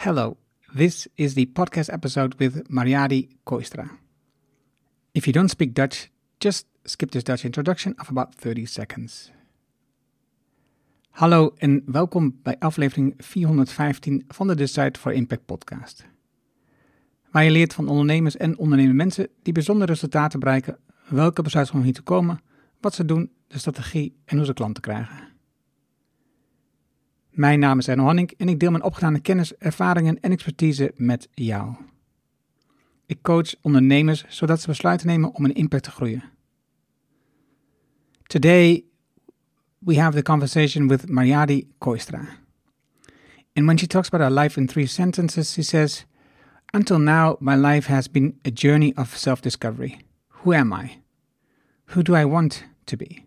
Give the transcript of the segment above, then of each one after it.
Hello, this is the podcast episode with Mariadi Koistra. If you don't speak Dutch, just skip this Dutch introduction of about 30 seconds. Hallo en welkom bij aflevering 415 van de Decide for Impact podcast. Waar je leert van ondernemers en ondernemende mensen die bijzondere resultaten bereiken, welke besluiten om hier te komen, wat ze doen, de strategie en hoe ze klanten krijgen. Mijn naam is Erno Hanink en ik deel mijn opgedane kennis, ervaringen en expertise met jou. Ik coach ondernemers zodat ze besluiten nemen om een impact te groeien. Today we have the conversation with Marjadi Kooistra. And when she talks about her life in three sentences, she says, Until now, my life has been a journey of self discovery. Who am I? Who do I want to be?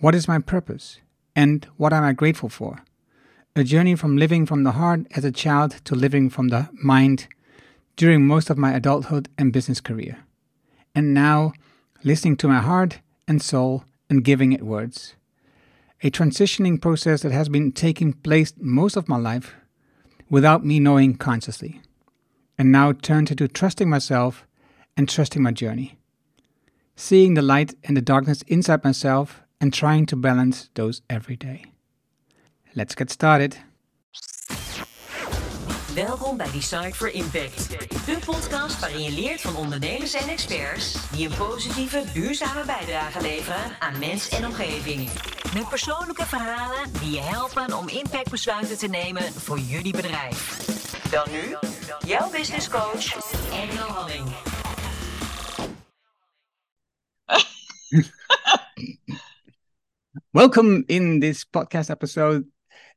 What is my purpose? And what am I grateful for? A journey from living from the heart as a child to living from the mind during most of my adulthood and business career. And now, listening to my heart and soul and giving it words. A transitioning process that has been taking place most of my life without me knowing consciously. And now turned into trusting myself and trusting my journey. Seeing the light and the darkness inside myself and trying to balance those every day. Let's get started. Welkom bij Design for Impact, de podcast waarin je leert van ondernemers en experts die een positieve, duurzame bijdrage leveren aan mens en omgeving. Met persoonlijke verhalen die je helpen om impactbesluiten te nemen voor jullie bedrijf. Dan nu, jouw business coach, Engel Halling. Welcome in this podcast episode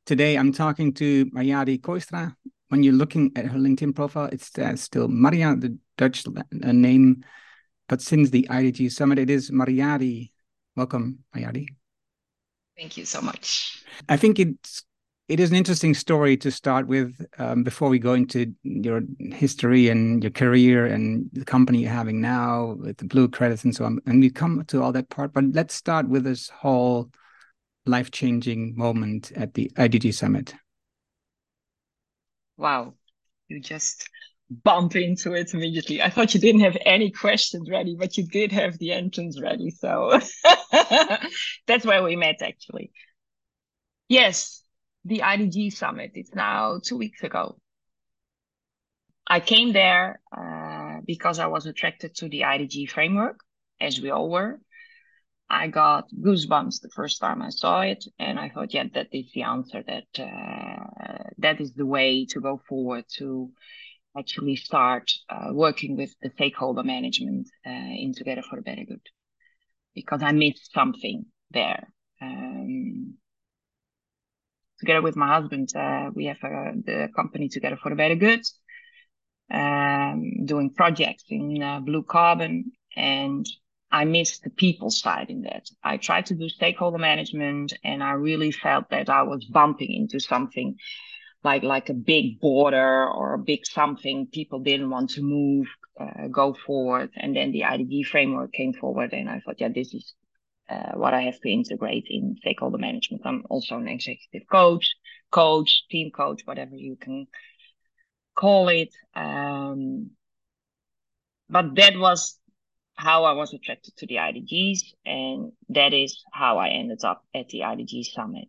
Today I'm talking to Marjadi Kooistra. When you're looking at her LinkedIn profile, it's still Maria, the Dutch uh, name, but since the IDG Summit, it is Marjadi. Welcome, Marjadi. Thank you so much. I think it's it is an interesting story to start with um, before we go into your history and your career and the company you're having now with the blue credits and so on. And we come to all that part, but let's start with this whole life changing moment at the IDG Summit? Wow, you just bump into it immediately. I thought you didn't have any questions ready, but you did have the entrance ready. So that's where we met actually. Yes, the IDG Summit. It's now two weeks ago. I came there uh, because I was attracted to the IDG framework, as we all were. I got goosebumps the first time I saw it, and I thought, yeah, that is the answer. That uh, that is the way to go forward to actually start uh, working with the stakeholder management uh, in Together for a Better Good, because I missed something there. Um, together with my husband, uh, we have uh, the company Together for a Better Good, um, doing projects in uh, blue carbon and I missed the people side in that. I tried to do stakeholder management and I really felt that I was bumping into something like like a big border or a big something people didn't want to move, uh, go forward. And then the IDG framework came forward and I thought, yeah, this is uh, what I have to integrate in stakeholder management. I'm also an executive coach, coach, team coach, whatever you can call it. Um, but that was how I was attracted to the IDGs, and that is how I ended up at the IDG Summit.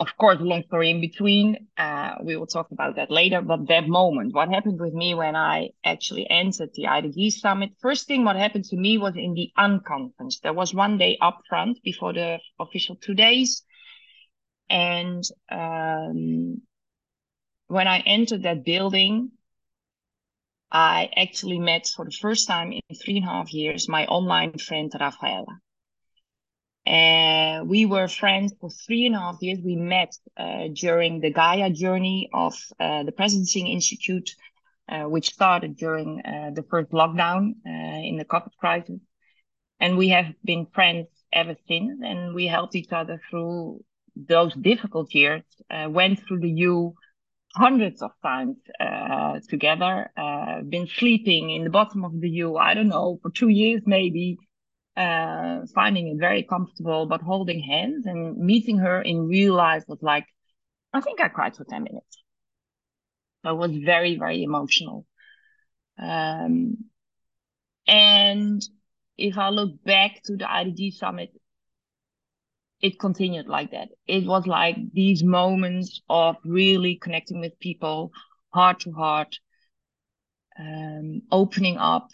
Of course, long story in between. Uh, we will talk about that later. But that moment, what happened with me when I actually entered the IDG Summit? First thing, what happened to me was in the unconference. There was one day up front before the official two days, and um, when I entered that building, I actually met for the first time in three and a half years my online friend Rafaela. And we were friends for three and a half years. We met uh, during the Gaia journey of uh, the Presencing Institute, uh, which started during uh, the first lockdown uh, in the COVID crisis. And we have been friends ever since. And we helped each other through those difficult years, uh, went through the U hundreds of times together. Uh, been sleeping in the bottom of the U, I don't know, for two years maybe, uh, finding it very comfortable, but holding hands and meeting her in real life was like, I think I cried for 10 minutes. It was very, very emotional. Um, and if I look back to the IDG summit, it continued like that. It was like these moments of really connecting with people, heart to heart, um, opening up,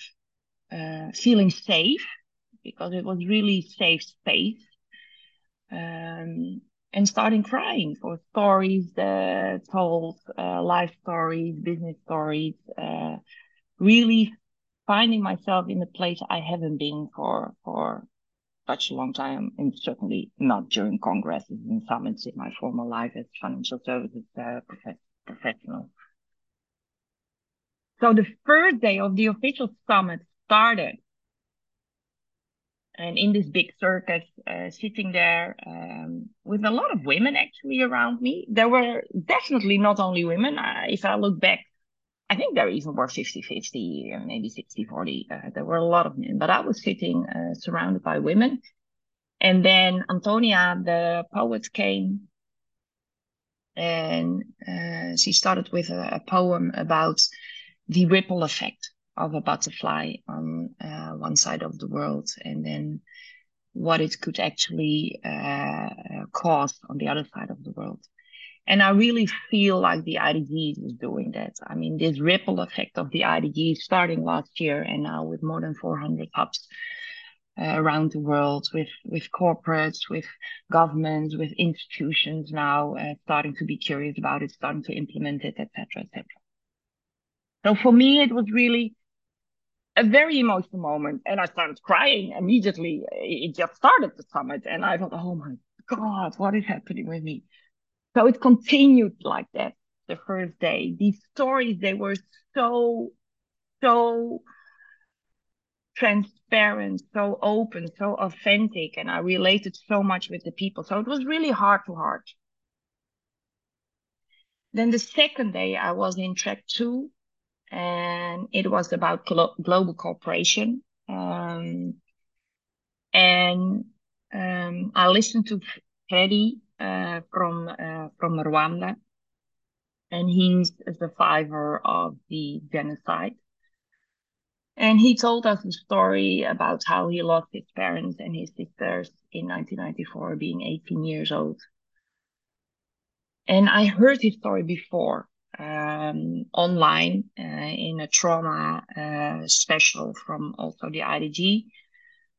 uh, feeling safe because it was really safe space, um, and starting crying for stories that told, uh, life stories, business stories, uh, really finding myself in a place I haven't been for for such a long time, and certainly not during congresses and summits in my former life as financial services uh, prof- professional. So the first day of the official summit started. And in this big circus, uh, sitting there um, with a lot of women actually around me. There were definitely not only women. Uh, if I look back, I think there even were 50 50, maybe 60 40. Uh, there were a lot of men, but I was sitting uh, surrounded by women. And then Antonia, the poet, came and uh, she started with a, a poem about the ripple effect of a butterfly on uh, one side of the world and then what it could actually uh, cause on the other side of the world. And I really feel like the IDG is doing that. I mean, this ripple effect of the IDG starting last year and now with more than 400 hubs uh, around the world with, with corporates, with governments, with institutions now uh, starting to be curious about it, starting to implement it, etc., etc. So for me, it was really a very emotional moment. And I started crying immediately. It just started the summit. And I thought, oh my God, what is happening with me? So it continued like that the first day. These stories, they were so, so transparent, so open, so authentic. And I related so much with the people. So it was really heart to heart. Then the second day, I was in track two and it was about glo- global cooperation. Um, and um, I listened to Freddy uh, from uh, from Rwanda, and he's a survivor of the genocide. And he told us a story about how he lost his parents and his sisters in 1994, being 18 years old. And I heard his story before, um, online uh, in a trauma uh, special from also the IDG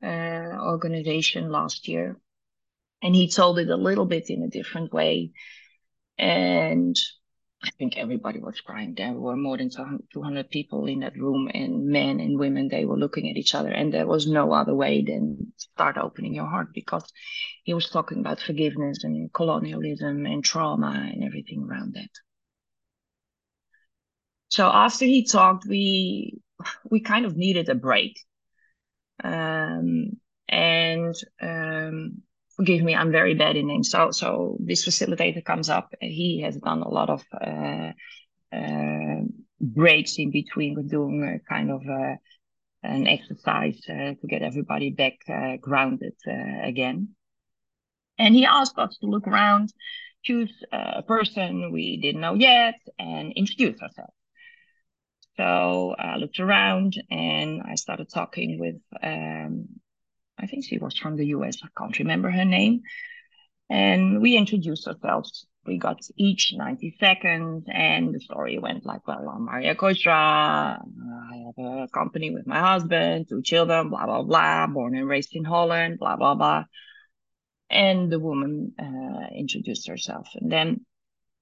uh, organization last year. And he told it a little bit in a different way. And I think everybody was crying. There were more than 200 people in that room, and men and women, they were looking at each other. And there was no other way than start opening your heart because he was talking about forgiveness and colonialism and trauma and everything around that. So after he talked, we we kind of needed a break. Um, and um, forgive me, I'm very bad in names. So so this facilitator comes up. He has done a lot of uh, uh, breaks in between. We're doing a kind of uh, an exercise uh, to get everybody back uh, grounded uh, again. And he asked us to look around, choose a person we didn't know yet, and introduce ourselves. So I looked around and I started talking with, um, I think she was from the US. I can't remember her name. And we introduced ourselves. We got each 90 seconds, and the story went like, well, I'm Maria Kooistra. I have a company with my husband, two children, blah, blah, blah, born and raised in Holland, blah, blah, blah. And the woman uh, introduced herself. And then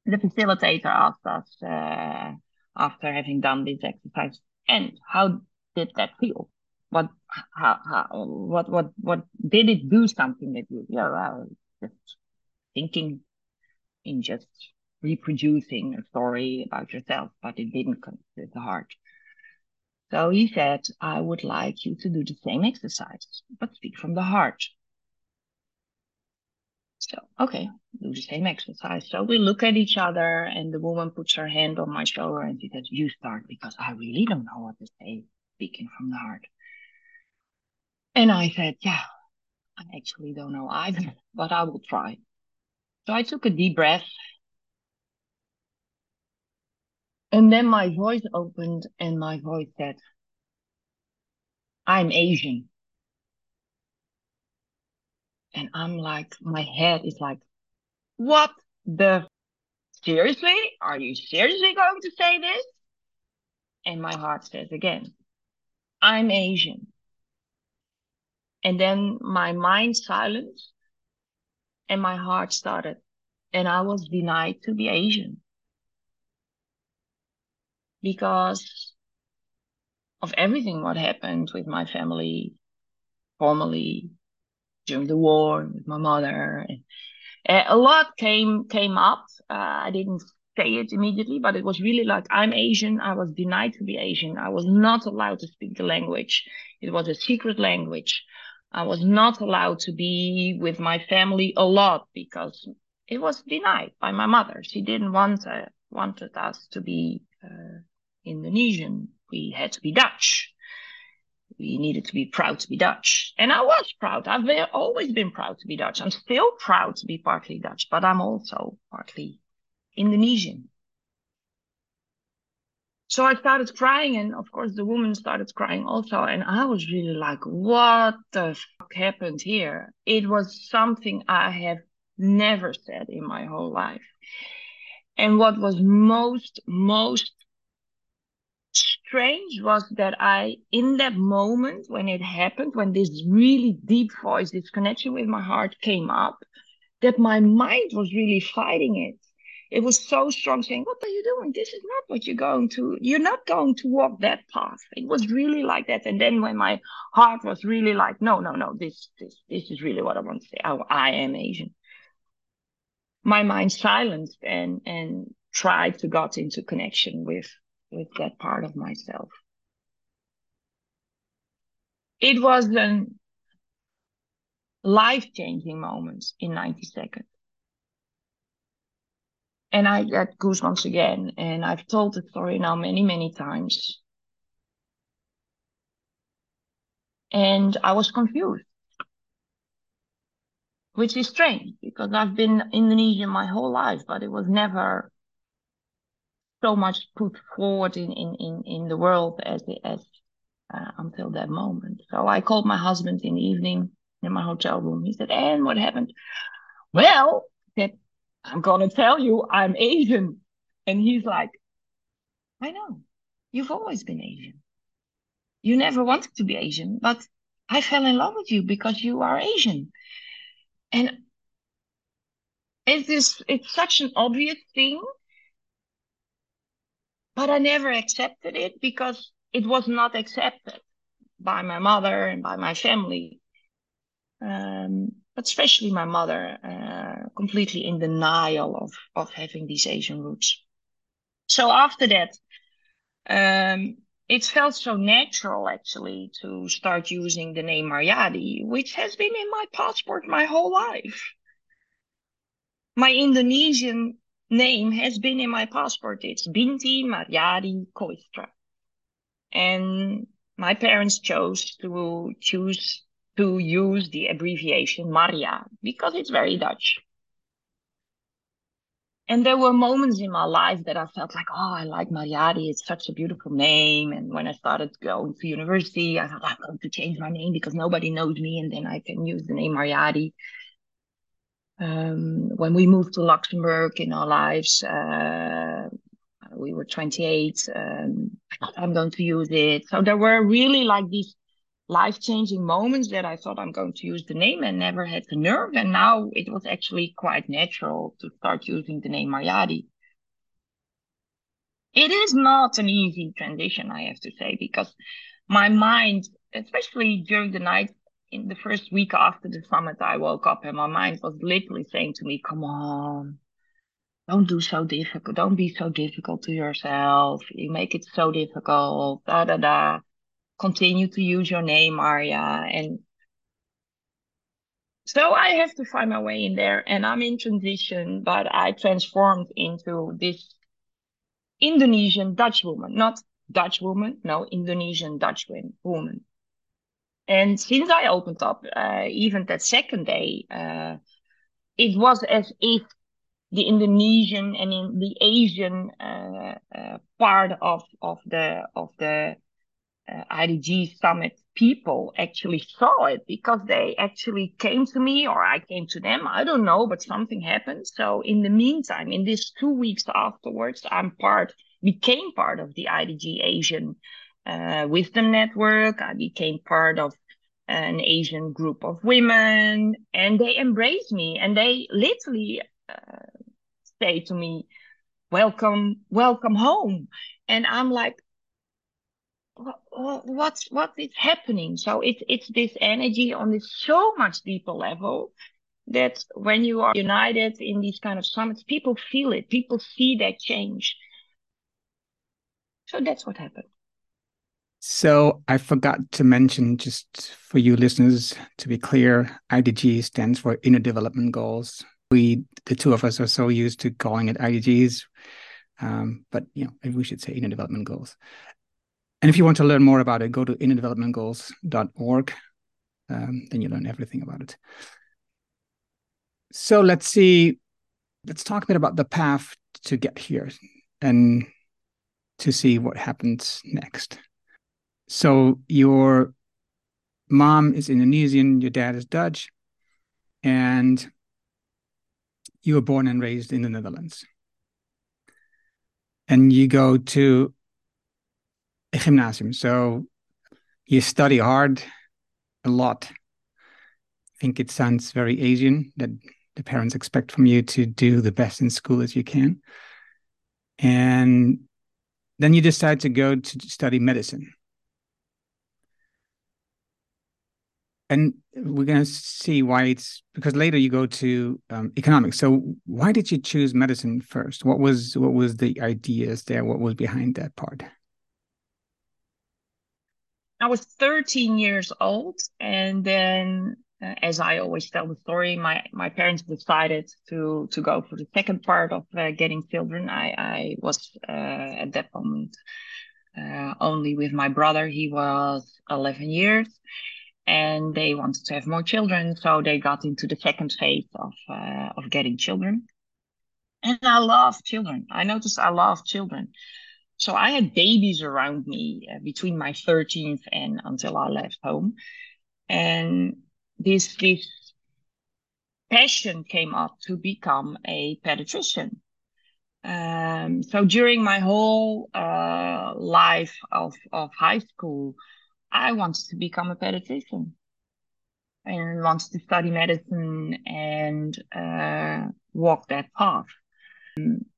the facilitator asked us, uh, after having done this exercise and how did that feel? What how, how what what what did it do something that you yeah uh, well, just thinking in just reproducing a story about yourself but it didn't come to the heart? So he said i would like you to do the same exercise but speak from the heart so, okay, do the same exercise. So we look at each other, and the woman puts her hand on my shoulder and she says, You start because I really don't know what to say, speaking from the heart. And I said, Yeah, I actually don't know either, but I will try. So I took a deep breath. And then my voice opened and my voice said, I'm Asian. And I'm like, my head is like, what the? Seriously? Are you seriously going to say this? And my heart says again, I'm Asian. And then my mind silenced and my heart started. And I was denied to be Asian because of everything what happened with my family formally during the war with my mother. Uh, a lot came came up. Uh, I didn't say it immediately, but it was really like I'm Asian. I was denied to be Asian. I was not allowed to speak the language. It was a secret language. I was not allowed to be with my family a lot because it was denied by my mother. She didn't want uh, wanted us to be uh, Indonesian. We had to be Dutch. We needed to be proud to be Dutch. And I was proud. I've been, always been proud to be Dutch. I'm still proud to be partly Dutch, but I'm also partly Indonesian. So I started crying, and of course, the woman started crying also. And I was really like, what the fuck happened here? It was something I have never said in my whole life. And what was most, most strange was that I, in that moment when it happened, when this really deep voice, this connection with my heart came up, that my mind was really fighting it. It was so strong saying, What are you doing? This is not what you're going to, you're not going to walk that path. It was really like that. And then when my heart was really like, No, no, no, this, this, this is really what I want to say. I, I am Asian. My mind silenced and, and tried to got into connection with with that part of myself. It was a life changing moment in 90 seconds. And I got goosebumps again. And I've told the story now many, many times. And I was confused, which is strange because I've been Indonesian my whole life, but it was never so much put forward in in in, in the world as as uh, until that moment. So I called my husband in the evening in my hotel room. He said, "And what happened?" Well, that I'm gonna tell you, I'm Asian, and he's like, "I know, you've always been Asian. You never wanted to be Asian, but I fell in love with you because you are Asian." And it is it's such an obvious thing but I never accepted it because it was not accepted by my mother and by my family. Um, but especially my mother, uh, completely in denial of, of having these Asian roots. So after that, um, it felt so natural actually to start using the name Marjadi, which has been in my passport my whole life. My Indonesian name has been in my passport. It's Binti Marjadi Kooistra. And my parents chose to choose to use the abbreviation Maria because it's very Dutch. And there were moments in my life that I felt like, oh, I like Marjadi. It's such a beautiful name. And when I started going to university, I thought I'm going to change my name because nobody knows me. And then I can use the name Marjadi um, when we moved to Luxembourg in our lives, uh, we were 28. Um, I'm going to use it. So there were really like these life changing moments that I thought I'm going to use the name and never had the nerve. And now it was actually quite natural to start using the name Marjadi. It is not an easy transition, I have to say, because my mind, especially during the night, in the first week after the summit, I woke up and my mind was literally saying to me, Come on, don't do so difficult. Don't be so difficult to yourself. You make it so difficult. Da da da. Continue to use your name, Maria. And so I have to find my way in there. And I'm in transition, but I transformed into this Indonesian Dutch woman, not Dutch woman, no, Indonesian Dutch woman. And since I opened up, uh, even that second day, uh, it was as if the Indonesian and in the Asian uh, uh part of of the of the uh, IDG summit people actually saw it because they actually came to me or I came to them. I don't know, but something happened. So in the meantime, in these two weeks afterwards, I'm part, became part of the IDG Asian uh, Wisdom Network. I became part of an Asian group of women and they embraced me and they literally uh, say to me, welcome, welcome home. And I'm like, what's what is happening so it's it's this energy on this so much deeper level that when you are united in these kind of summits people feel it people see that change so that's what happened so i forgot to mention just for you listeners to be clear idg stands for inner development goals we the two of us are so used to calling it idgs um, but you know maybe we should say inner development goals and if you want to learn more about it, go to innerdevelopmentgoals.org. Um, then you learn everything about it. So let's see, let's talk a bit about the path to get here and to see what happens next. So your mom is Indonesian, your dad is Dutch, and you were born and raised in the Netherlands. And you go to a gymnasium. So you study hard a lot. I think it sounds very Asian that the parents expect from you to do the best in school as you can. And then you decide to go to study medicine. And we're going to see why it's because later you go to um, economics. So why did you choose medicine first? What was what was the ideas there? What was behind that part? I was 13 years old, and then, uh, as I always tell the story, my my parents decided to to go for the second part of uh, getting children. I I was uh, at that moment uh, only with my brother. He was 11 years, and they wanted to have more children, so they got into the second phase of uh, of getting children. And I love children. I noticed I love children. So I had babies around me uh, between my 13th and until I left home. And this, this passion came up to become a pediatrician. Um, so during my whole uh, life of, of high school, I wanted to become a pediatrician and wanted to study medicine and uh, walk that path.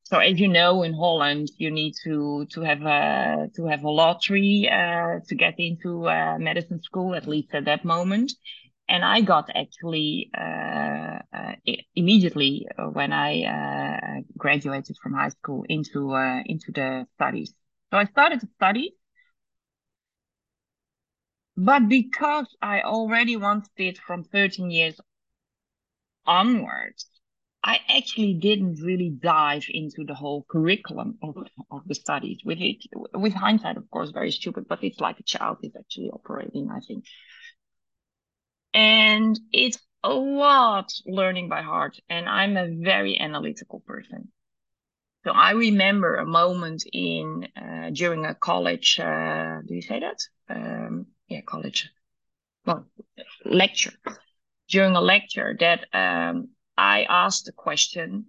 So as you know, in Holland, you need to to have a to have a lottery uh, to get into uh, medicine school, at least at that moment. And I got actually uh, uh immediately when I uh, graduated from high school into uh, into the studies. So I started to study, but because I already wanted it from 13 years onwards, I actually didn't really dive into the whole curriculum of, of the studies. With it, with hindsight, of course, very stupid, but it's like a child is actually operating, I think. And it's a lot learning by heart. And I'm a very analytical person. So I remember a moment in uh, during a college. Uh, do you say that? Um, yeah, college. Well, lecture. During a lecture that um, I asked the question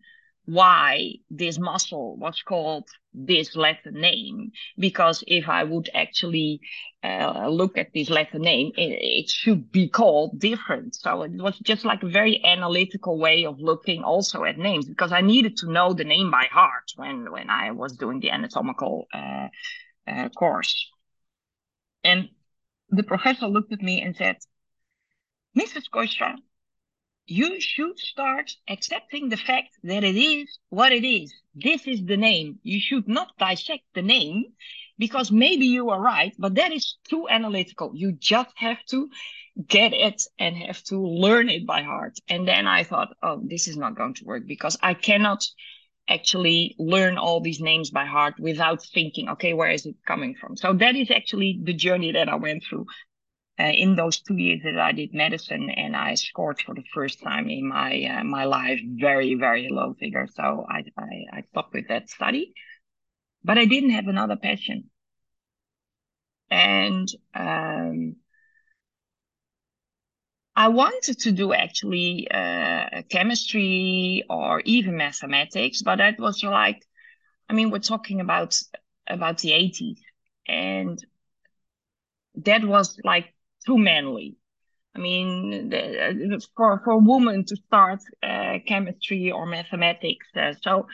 why this muscle was called this Latin name. Because if I would actually uh, look at this Latin name, it, it, should be called different. So it was just like a very analytical way of looking also at names because I needed to know the name by heart when, when I was doing the anatomical uh, uh, course. And the professor looked at me and said, Mrs. Kooistra, you should start accepting the fact that it is what it is. This is the name. You should not dissect the name because maybe you are right, but that is too analytical. You just have to get it and have to learn it by heart. And then I thought, oh, this is not going to work because I cannot actually learn all these names by heart without thinking, okay, where is it coming from? So that is actually the journey that I went through uh, in those two years that I did medicine, and I scored for the first time in my uh, my life very very low figure. So I, I, I stopped with that study. but I didn't have another passion. And um, I wanted to do actually uh, chemistry or even mathematics, but that was like, I mean, we're talking about about the 80s, and that was like too manly. I mean, the, for for a woman to start uh, chemistry or mathematics, uh, so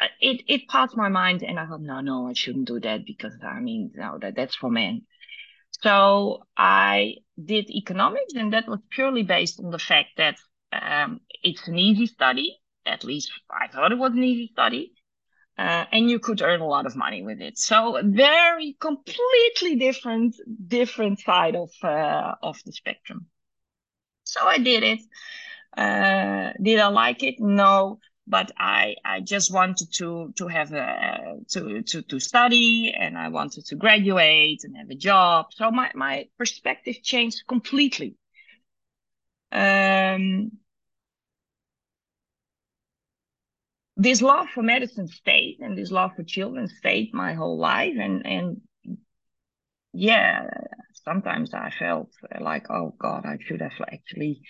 uh, it it passed my mind, and I thought, no, no, I shouldn't do that because I mean, no, that that's for men. So I did economics, and that was purely based on the fact that um, it's an easy study. At least I thought it was an easy study. Uh, and you could earn a lot of money with it. So very completely different, different side of uh, of the spectrum. So I did it. Uh, did I like it? No but I I just wanted to to have a to to to study and I wanted to graduate and have a job. So my my perspective changed completely. Um, this love for medicine stayed and this love for children stayed my whole life and and yeah sometimes i felt like oh god i should have actually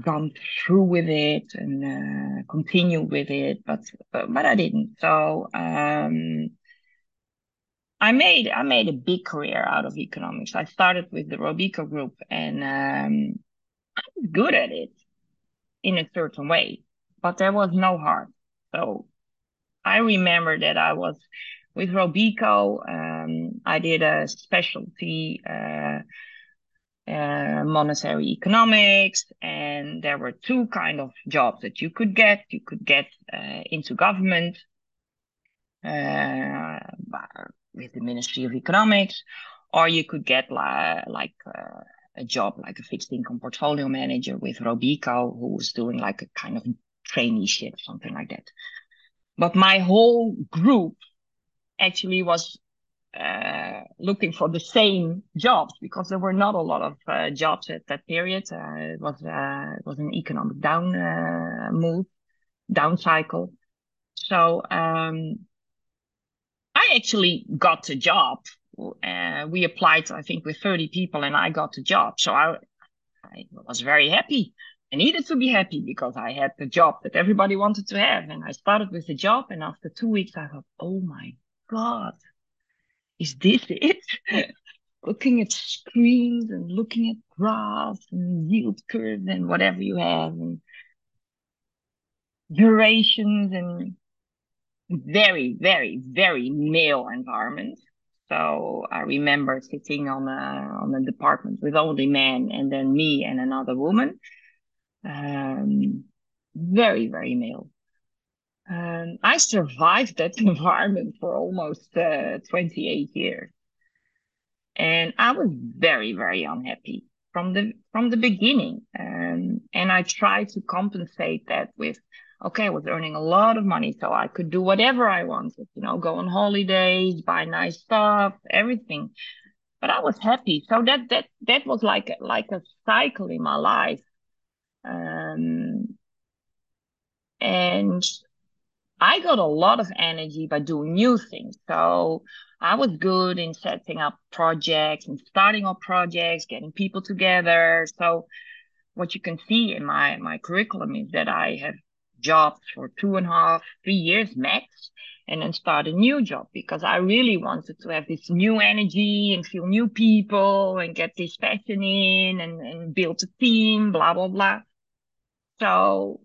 gone through with it and uh, continue with it, but, but I didn't. So um, I made I made a big career out of economics. I started with the Robeco Group, and um, I was good at it in a certain way, but there was no heart. So I remember that I was with Robeco. Um, I did a specialty. Uh, uh, monetary economics and there were two kind of jobs that you could get. You could get uh, into government uh, with the ministry of economics or you could get like uh, a job like a fixed income portfolio manager with robeco who was doing like a kind of traineeship something like that. But my whole group actually was uh, looking for the same jobs because there were not a lot of uh, jobs at that period. Uh, it was uh, it was an economic down uh, move, down cycle. So um, I actually got a job. we applied, I think, with 30 people, and I got a job. So I I was very happy. I needed to be happy because I had the job that everybody wanted to have, and I started with the job. And after two weeks, I thought, "Oh my god!" Is this it? looking at screens and looking at graphs and yield curves and whatever you have and durations and very, very, very male environment. So I remember sitting on a on a department with only men and then me and another woman. Um, very, very male. Um, I survived that environment for almost uh, 28 years. And I was very, very unhappy from the from the beginning. Um, and I tried to compensate that with, okay, I was earning a lot of money, so I could do whatever I wanted, you know, go on holidays, buy nice stuff, everything. But I was happy. So that that that was like like a cycle in my life. Um, and I got a lot of energy by doing new things. So I was good in setting up projects and starting up projects, getting people together. So what you can see in my, my curriculum is that I have jobs for two and a half, three years max, and then start a new job because I really wanted to have this new energy and feel new people and get this passion in and, and build a team, blah, blah, blah. So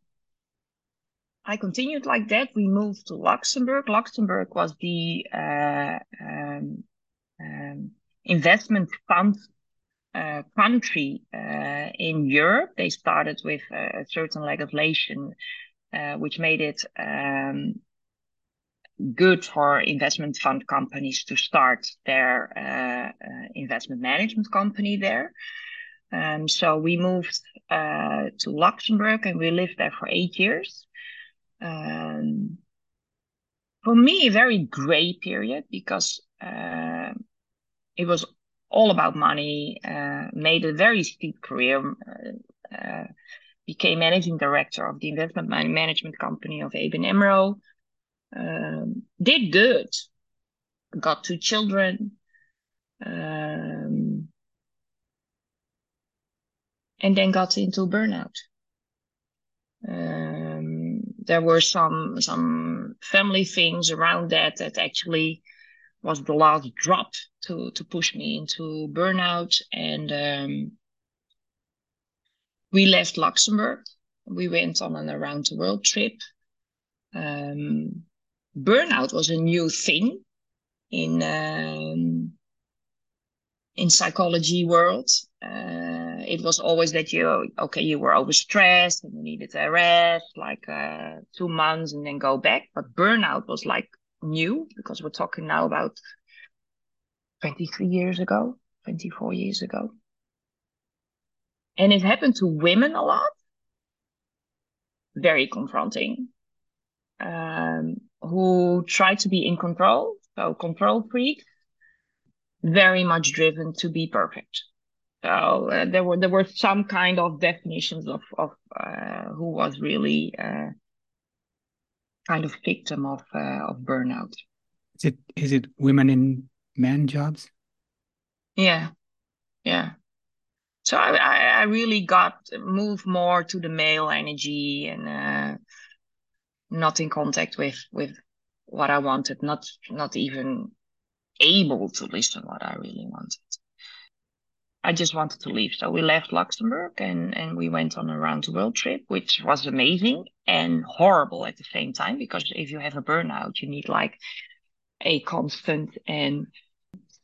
I continued like that. We moved to Luxembourg. Luxembourg was the uh, um, um, investment fund uh, country uh, in Europe. They started with a certain legislation uh, which made it um, good for investment fund companies to start their uh, uh, investment management company there. Um, so we moved to Luxembourg and we lived there for eight years um, for me, a very gray period because uh, it was all about money, uh, made a very steep career, uh, uh became managing director of the investment management company of ABN AMRO. Um, did good. Got two children. Um, and then got into burnout. There were some some family things around that that actually was the last drop to to push me into burnout and um, we left Luxembourg. We went on an around the world trip. Um, burnout was a new thing in um, in psychology world. Uh, it was always that you okay you were overstressed and you needed a rest like uh, two months and then go back. But burnout was like new because we're talking now about 23 years ago, 24 years ago. And it happened to women a lot. Very confronting. Um, who try to be in control, so control freaks, very much driven to be perfect. So uh, there were there were some kind of definitions of of uh, who was really uh, kind of victim of uh, of burnout. Is it is it women in men jobs? Yeah, yeah. So I I really got moved more to the male energy and uh, not in contact with with what I wanted, not not even able to listen what I really wanted. I just wanted to leave. So we left Luxembourg and, and we went on a round the world trip, which was amazing and horrible at the same time. Because if you have a burnout, you need like a constant and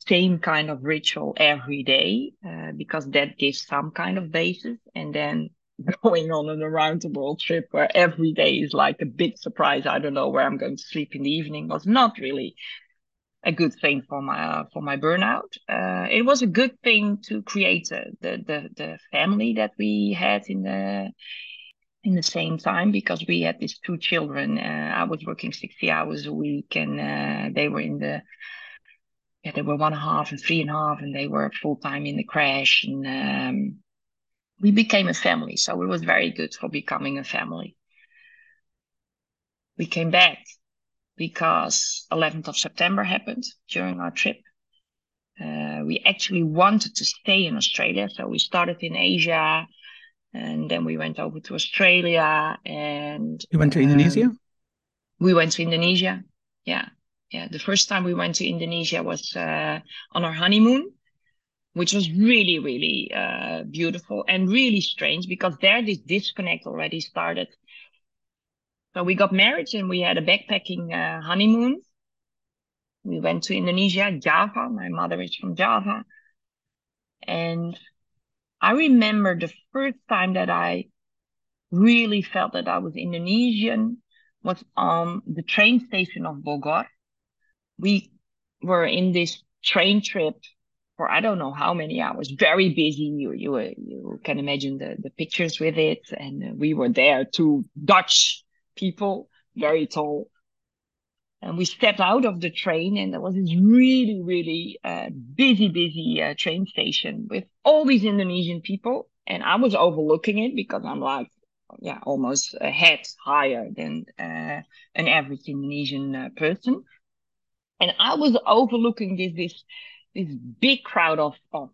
same kind of ritual every day, uh, because that gives some kind of basis. And then going on an around the world trip where every day is like a big surprise. I don't know where I'm going to sleep in the evening was not really a good thing for my uh, for my burnout. Uh, it was a good thing to create uh, the the the family that we had in the in the same time because we had these two children. Uh, I was working sixty hours a week, and uh, they were in the yeah they were one and a half and three and a half, and they were full time in the crash, and um, we became a family. So it was very good for becoming a family. We came back because 11th of September happened during our trip. Uh, we actually wanted to stay in Australia, so we started in Asia, and then we went over to Australia, and you went to Indonesia. Um, we went to Indonesia. Yeah, yeah. The first time we went to Indonesia was uh, on our honeymoon, which was really, really uh, beautiful and really strange because there this disconnect already started so we got married and we had a backpacking uh, honeymoon. We went to Indonesia, Java. My mother is from Java. And I remember the first time that I really felt that I was Indonesian was on the train station of Bogor. We were in this train trip for I don't know how many hours, very busy. You you you can imagine the the pictures with it, and we were there, two Dutch people, very tall. And we stepped out of the train, and there was this really, really uh, busy, busy uh, train station with all these Indonesian people. And I was overlooking it because I'm like, yeah, almost a head higher than uh, an average Indonesian uh, person. And I was overlooking this this this big crowd of, of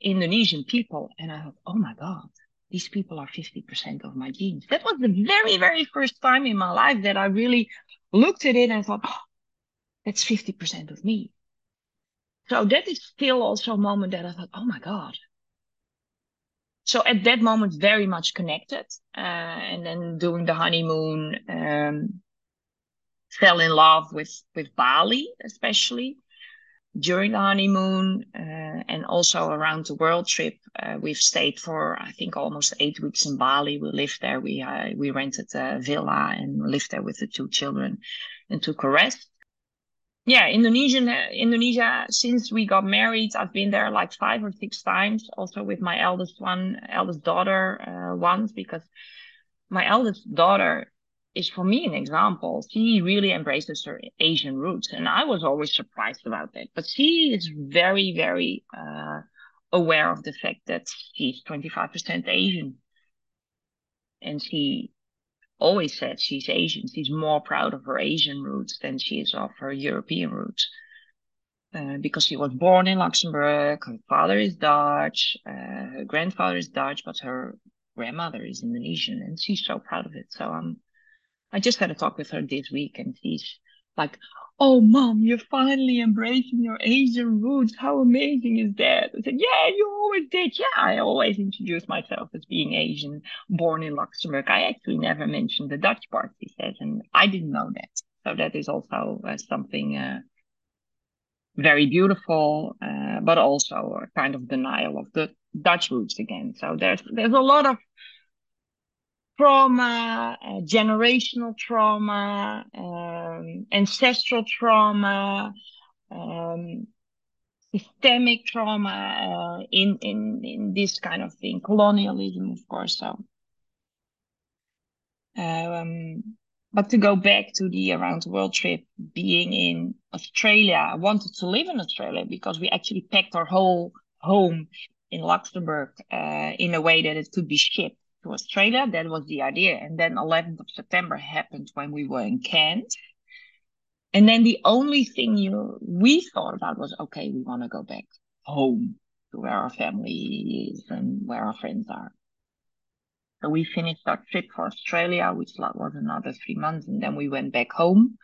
Indonesian people, and I thought, oh my god, these people are 50% of my genes. That was the very, very first time in my life that I really looked at it and thought, oh, that's 50% of me. So that is still also a moment that I thought, oh my God. So at that moment, very much connected. Uh, and then during the honeymoon, um, fell in love with, with Bali, especially during the honeymoon uh, and also around the world trip. Uh, we've stayed for I think almost eight weeks in Bali. We lived there. We uh, we rented a villa and lived there with the two children and took a rest. Yeah, Indonesian Indonesia. Since we got married, I've been there like five or six times. Also with my eldest one, eldest daughter, uh, once because my eldest daughter is for me an example. She really embraces her Asian roots, and I was always surprised about that. But she is very, very uh, aware of the fact that she's 25% Asian, and she always said she's Asian. She's more proud of her Asian roots than she is of her European roots. Uh, because she was born in Luxembourg, her father is Dutch, uh, her grandfather is Dutch, but her grandmother is Indonesian, and she's so proud of it. So um, I just had a talk with her this week, and she's like, "Oh, mom, you're finally embracing your Asian roots. How amazing is that?" I said, "Yeah, you always did. Yeah, I always introduced myself as being Asian, born in Luxembourg. I actually never mentioned the Dutch part," she says, and I didn't know that. So that is also uh, something uh, very beautiful, uh, but also a kind of denial of the Dutch roots again. So there's there's a lot of trauma, uh, generational trauma, um, ancestral trauma, um, systemic trauma uh, in in in this kind of thing, colonialism, of course. So. Um, but to go back to the around the world trip, being in Australia, I wanted to live in Australia because we actually packed our whole home in Luxembourg uh, in a way that it could be shipped to Australia. That was the idea. And then 11th of September happened when we were in Kent. And then the only thing you we thought about was, okay, we want to go back home to where our family is and where our friends are. So we finished our trip for Australia, which was another three months, and then we went back home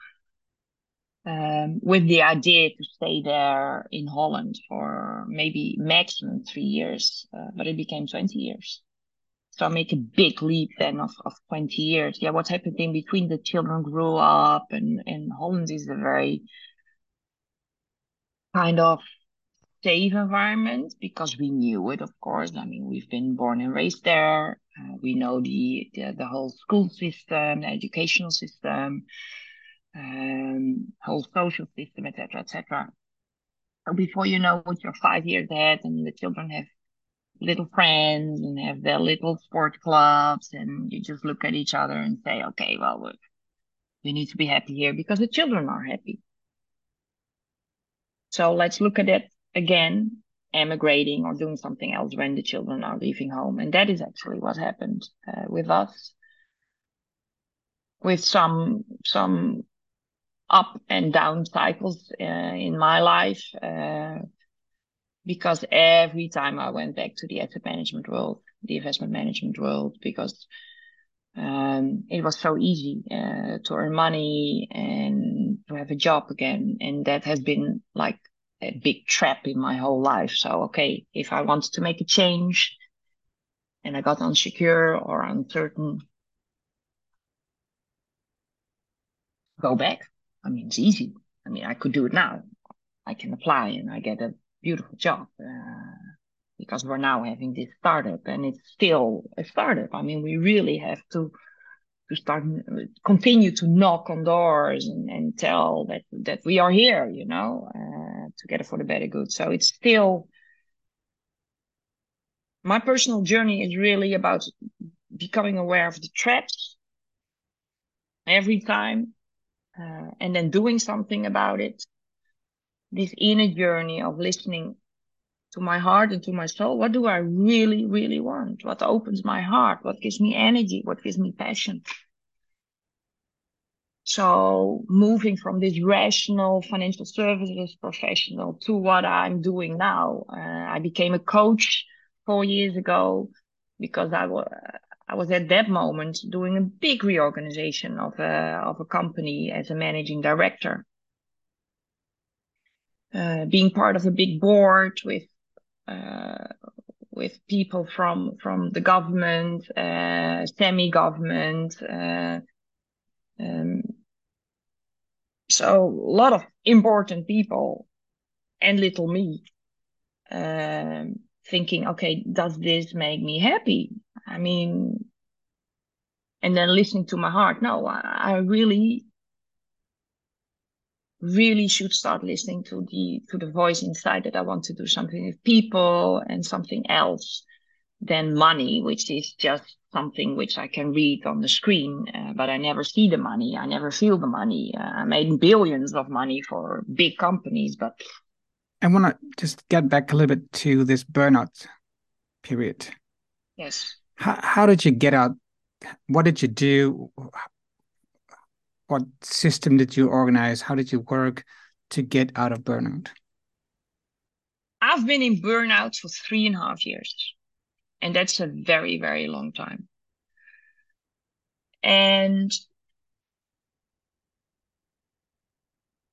um, with the idea to stay there in Holland for maybe maximum three years, uh, but it became 20 years. So I make a big leap then of, of 20 years. Yeah, what happened in between? The children grew up, and, and Holland is a very kind of safe environment because we knew it, of course. I mean, we've been born and raised there. Uh, we know the, the, the whole school system, the educational system, um, whole social system, etc., etc. Before you know it, you're five years ahead, and the children have little friends and have their little sport clubs, and you just look at each other and say, "Okay, well, we need to be happy here because the children are happy." So let's look at it again emigrating or doing something else when the children are leaving home. And that is actually what happened uh, with us. With some some up and down cycles uh, in my life, uh, because every time I went back to the asset management world, the investment management world, because um, it was so easy uh, to earn money and to have a job again, and that has been like a big trap in my whole life. So, okay, if I wanted to make a change and I got unsecure or uncertain, go back. I mean, it's easy. I mean, I could do it now. I can apply and I get a beautiful job uh, because we're now having this startup and it's still a startup. I mean, we really have to to start continue to knock on doors and, and tell that that we are here you know uh, together for the better good so it's still my personal journey is really about becoming aware of the traps every time uh, and then doing something about it this inner journey of listening to my heart and to my soul. What do i really really want? What opens my heart? What gives me energy? What gives me passion? So moving from this rational financial services professional to what i'm doing now uh, i became a coach four years ago because i was I was at that moment doing a big reorganization of a, of a company as a managing director. Uh, being part of a big board with uh, with people from from the government, uh, semi-government, uh, um, so a lot of important people and little me um, thinking, okay, does this make me happy? I mean, and then listening to my heart. No, I, I really really should start listening to the to the voice inside that I want to do something with people and something else than money, which is just something which I can read on the screen, uh, but I never see the money. I never feel the money. Uh, I made billions of money for big companies, but I want to just get back a little bit to this burnout period. Yes. How, how did you get out what did you do? What system did you organize? How did you work to get out of burnout? I've been in burnout for three and a half years, and that's a very, very long time. And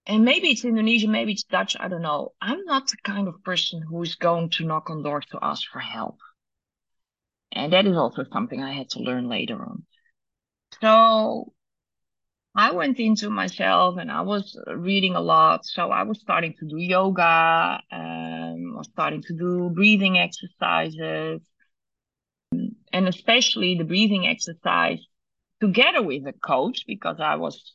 and maybe it's Indonesian, maybe it's Dutch, I don't know. I'm not the kind of person who's going to knock on doors to ask for help. And that is also something I had to learn later on. So I went into myself and I was reading a lot. So I was starting to do yoga, um, I was starting to do breathing exercises, and especially the breathing exercise together with a coach because I was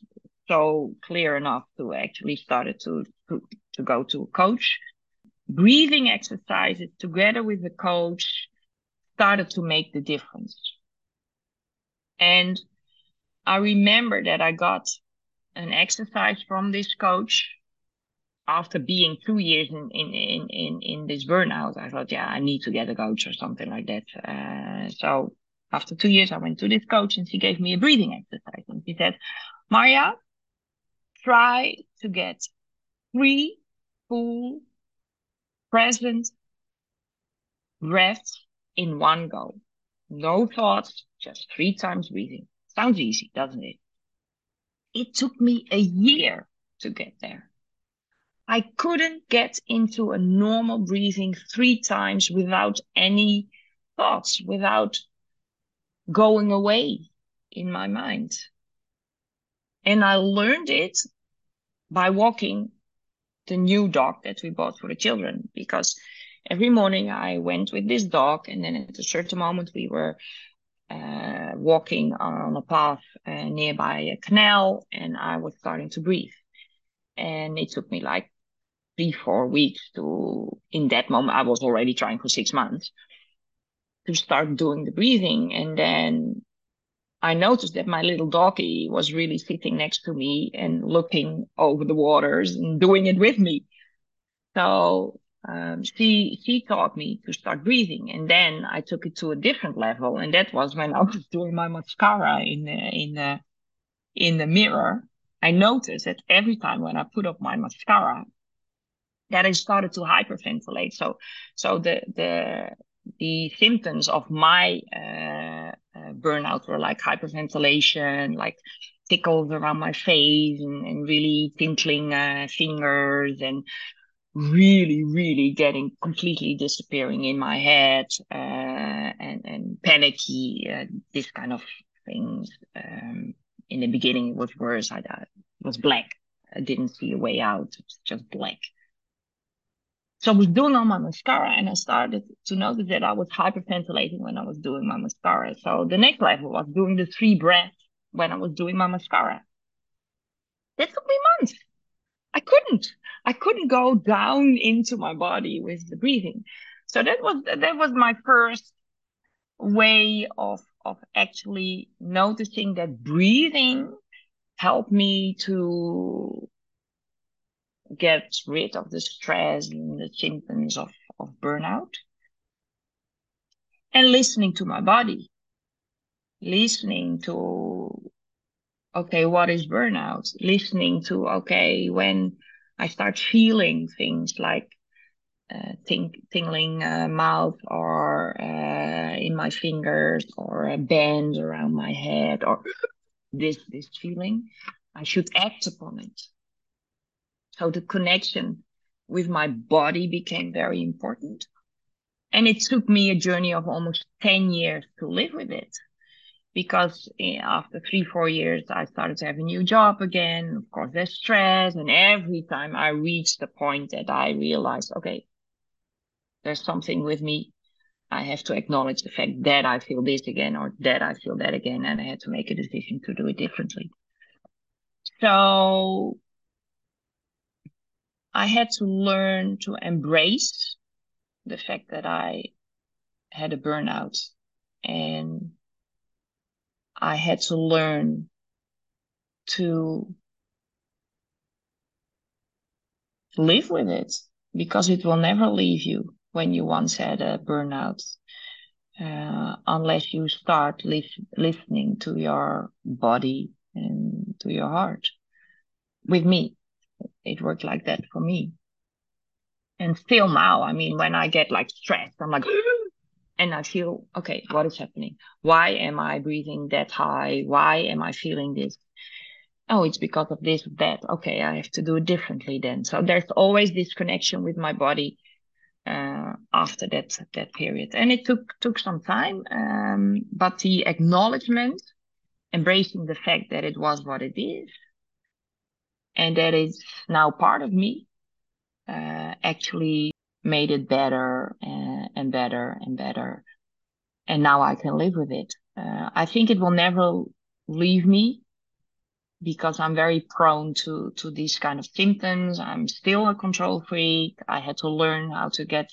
so clear enough to actually started to, to, to go to a coach. Breathing exercises together with the coach started to make the difference. And I remember that I got an exercise from this coach after being two years in, in, in, in, in this burnout. I thought, yeah, I need to get a coach or something like that. Uh, so after two years, I went to this coach and she gave me a breathing exercise. And she said, Maria, try to get three full present breaths in one go. No thoughts, just three times breathing. Sounds easy, doesn't it? It took me a year to get there. I couldn't get into a normal breathing three times without any thoughts, without going away in my mind. And I learned it by walking the new dog that we bought for the children because every morning I went with this dog and then at a certain moment we were walking on a path uh, nearby a canal and I was starting to breathe. And it took me like three, four weeks to, in that moment, I was already trying for six months to start doing the breathing. And then I noticed that my little doggy was really sitting next to me and looking over the waters and doing it with me. So um, she she taught me to start breathing, and then I took it to a different level, and that was when I was doing my mascara in the, in the in the mirror. I noticed that every time when I put up my mascara, that I started to hyperventilate. So so the the the symptoms of my uh, uh, burnout were like hyperventilation, like tickles around my face, and, and really tinkling uh, fingers, and really, really getting completely disappearing in my head uh, and and panicky, uh, this kind of things. Um, in the beginning, it was worse. I, was black. I didn't see a way out. It was just black. So I was doing all my mascara and I started to notice that I was hyperventilating when I was doing my mascara. So the next level was doing the three breaths when I was doing my mascara. That took me months. I couldn't. I couldn't go down into my body with the breathing. So that was that was my first way of of actually noticing that breathing helped me to get rid of the stress and the symptoms of, of burnout. And listening to my body, listening to okay, what is burnout? Listening to, okay, when I start feeling things like uh, ting- tingling uh, mouth or uh, in my fingers or a band around my head or this this feeling, I should act upon it. So the connection with my body became very important. And it took me a journey of almost 10 years to live with it because eh, after three, four years, I started to have a new job again. Of course, there's stress. And every time I reached the point that I realized, okay, there's something with me. I have to acknowledge the fact that I feel this again or that I feel that again. And I had to make a decision to do it differently. So I had to learn to embrace the fact that I had a burnout and I had to learn to live with it because it will never leave you when you once had a burnout. uh, unless you start li- listening to your body and to your heart. With me, it worked like that for me. And still now, I mean, when I get like stressed, I'm like, and I feel, okay, what is happening? Why am I breathing that high? Why am I feeling this? Oh, it's because of this, that. Okay, I have to do it differently then. So there's always this connection with my body uh, after that that period, and it took took some time. Um, but the acknowledgement, embracing the fact that it was what it is, and that is now part of me, uh, actually made it better and, and, better and better. And now I can live with it. Uh, I think it will never leave me because I'm very prone to, to these kind of symptoms. I'm still a control freak. I had to learn how to get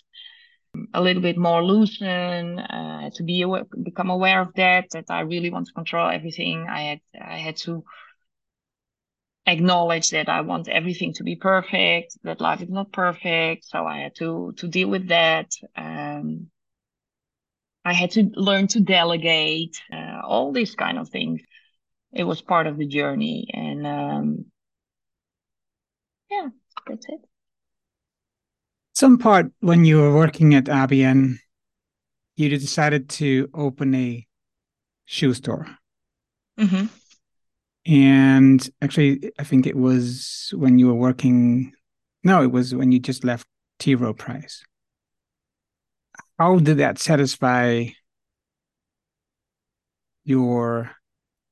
a little bit more loosen, uh, to be aware, become aware of that, that I really want to control everything. I had, I had to acknowledge that I want everything to be perfect, that life is not perfect. So I had to to deal with that. Um, I had to learn to delegate, uh, all these kind of things. It was part of the journey, and um, yeah, that's it. Some part when you were working at ABN, you decided to open a shoe store. Mm-hmm. And actually, I think it was when you were working. No, it was when you just left T. Rowe Price. How did that satisfy your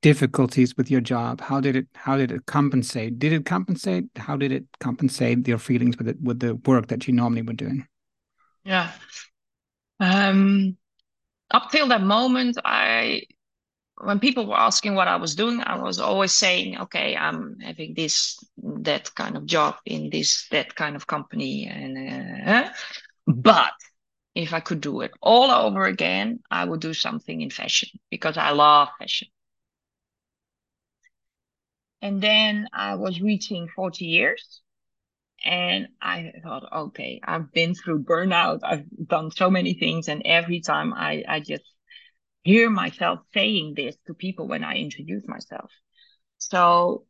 difficulties with your job? How did it? How did it compensate? Did it compensate? How did it compensate your feelings with it with the work that you normally were doing? Yeah. Um, up till that moment, I when people were asking what I was doing, I was always saying, okay, I'm having this, that kind of job in this, that kind of company. And, uh, but if I could do it all over again, I would do something in fashion because I love fashion. And then I was reaching 40 years and I thought, okay, I've been through burnout. I've done so many things. And every time I, I just hear myself saying this to people when I introduce myself. So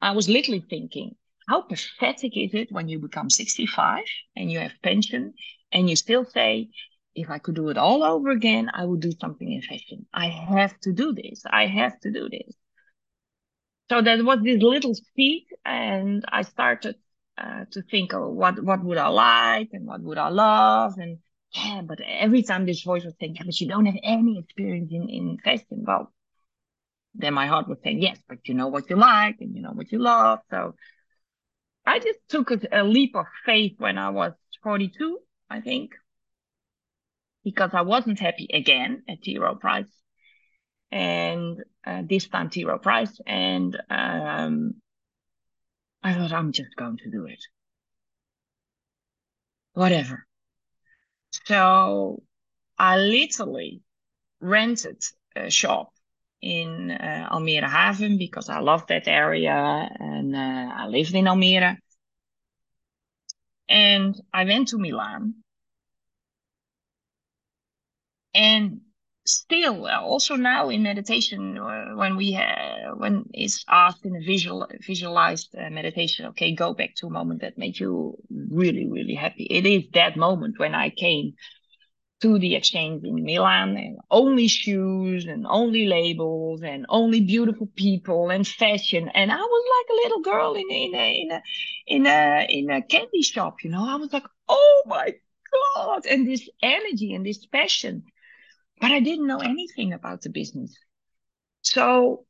I was literally thinking, how pathetic is it when you become 65 and you have pension and you still say, if I could do it all over again, I would do something in fashion. I have to do this. I have to do this. So that was this little seed, and I started uh, to think, oh, what what would I like and what would I love, and yeah, but every time this voice was saying, yeah, but you don't have any experience in, in fashion. Well, then my heart was saying, yes, but you know what you like and you know what you love. So I just took a, a leap of faith when I was 42, I think, because I wasn't happy again at. Rowe Price. And uh, this time. Rowe Price. And um, I thought, I'm just going to do it. Whatever. So I literally rented a shop in uh, Almere Haven because I love that area and uh, I lived in Almere. And I went to Milan. And still, also now in meditation, uh, when we have, when it's asked in a visual visualized uh, meditation, okay, go back to a moment that made you really, really happy. It is that moment when I came to the exchange in Milan and only shoes and only labels and only beautiful people and fashion. And I was like a little girl in, in a, in a, in a, in a candy shop, you know, I was like, oh my God. And this energy and this passion but I didn't know anything about the business. So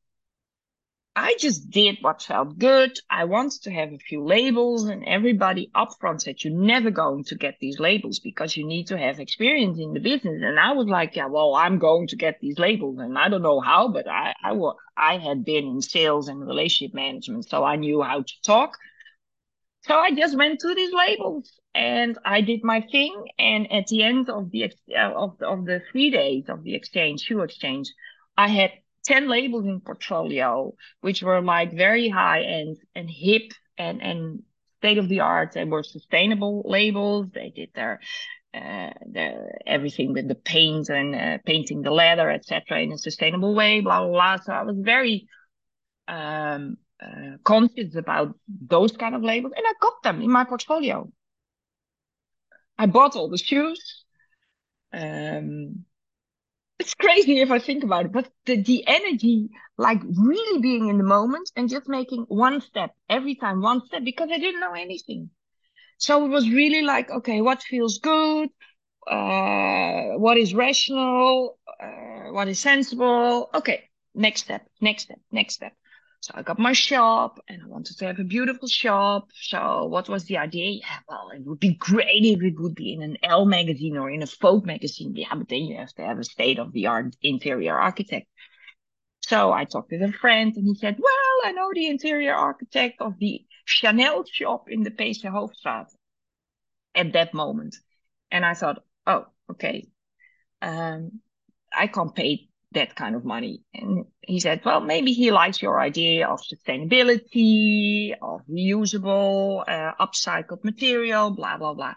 I just did what felt good. I wanted to have a few labels, and everybody upfront said, You're never going to get these labels because you need to have experience in the business. And I was like, Yeah, well, I'm going to get these labels. And I don't know how, but I, I, I had been in sales and relationship management, so I knew how to talk. So I just went to these labels and I did my thing. And at the end of the uh, of of the three days of the exchange, shoe exchange, I had ten labels in portfolio, which were like very high end and hip and and state of the art. They were sustainable labels. They did their uh, the everything with the paint and uh, painting the leather, etc., in a sustainable way. Blah blah blah. So I was very um, uh, conscious about those kind of labels, and I got them in my portfolio. I bought all the shoes. Um, it's crazy if I think about it, but the, the energy, like really being in the moment and just making one step every time, one step, because I didn't know anything. So it was really like, okay, what feels good? Uh, what is rational? Uh, what is sensible? Okay, next step, next step, next step. So I got my shop and I wanted to have a beautiful shop. So what was the idea? Yeah, well, it would be great if it would be in an Elle magazine or in a Vogue magazine. Yeah, but then you have to have a state of the art interior architect. So I talked with a friend and he said, well, I know the interior architect of the Chanel shop in the PC Hooftstraat at that moment. And I thought, oh, okay. Um, I can't pay that kind of money. And he said, well, maybe he likes your idea of sustainability, of reusable, uh, upcycled material, blah, blah, blah.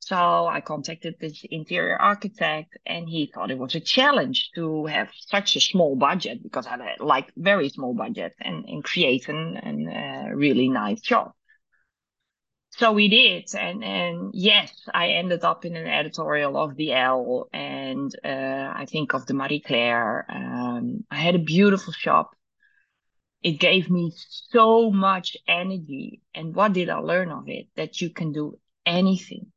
So I contacted this interior architect and he thought it was a challenge to have such a small budget because I had like very small budget and, and create an, an uh, really nice job so we did and and yes i ended up in an editorial of the Elle and uh, i think of the Marie Claire um, i had a beautiful shop. It gave me so much energy and what did i learn of it? That you can do anything.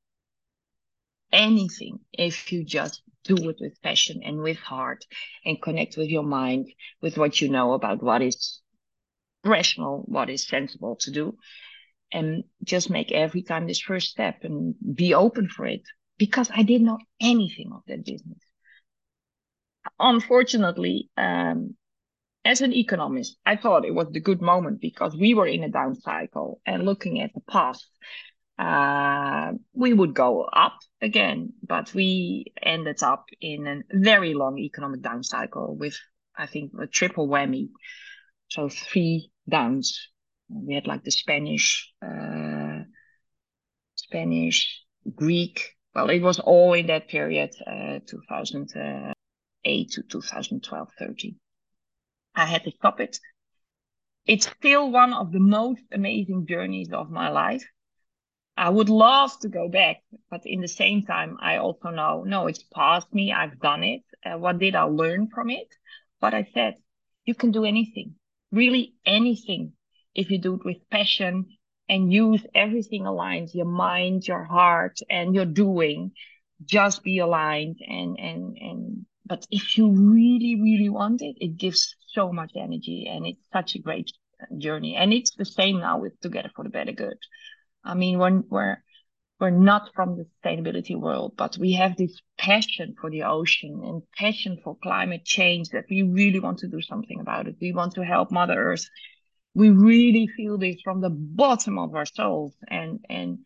Anything if you just do it with passion and with heart and connect with your mind with what you know about what is rational what is sensible to do and just make every time this first step and be open for it because I didn't know anything of that business. Unfortunately, um, as an economist, I thought it was the good moment because we were in a down cycle and looking at the past, uh, we would go up again, but we ended up in a very long economic down cycle with, I think, a triple whammy. So three downs we had like the Spanish, uh, Spanish, Greek. Well, it was all in that period, uh, 2008 to 2012, 13. I had to stop it. It's still one of the most amazing journeys of my life. I would love to go back, but in the same time, I also know, no, it's past me. I've done it. Uh, what did I learn from it? But I said, you can do anything, really anything if you do it with passion and use everything aligned your mind your heart and your doing just be aligned and and and but if you really really want it it gives so much energy and it's such a great journey and it's the same now with together for the better good i mean when we're we're not from the sustainability world, but we have this passion for the ocean and passion for climate change that we really want to do something about it. We want to help Mother Earth we really feel this from the bottom of our souls and and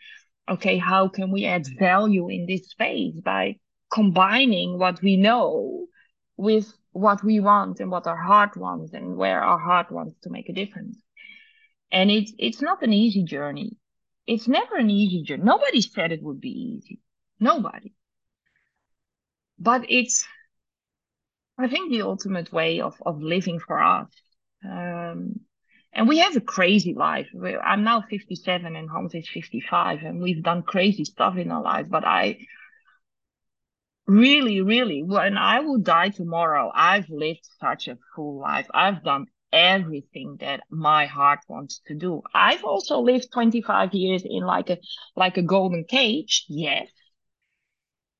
okay how can we add value in this space by combining what we know with what we want and what our heart wants and where our heart wants to make a difference? And it's it's not an easy journey. It's never an easy journey. Nobody said it would be easy. Nobody. But it's i think the ultimate way of of living for us. Um, and we have a crazy life. I'm now 57 and Hans is 55, and we've done crazy stuff in our life. But I really, really, when I will die tomorrow, I've lived such a full life. I've done everything that my heart wants to do. I've also lived 25 years in like a like a golden cage, yes,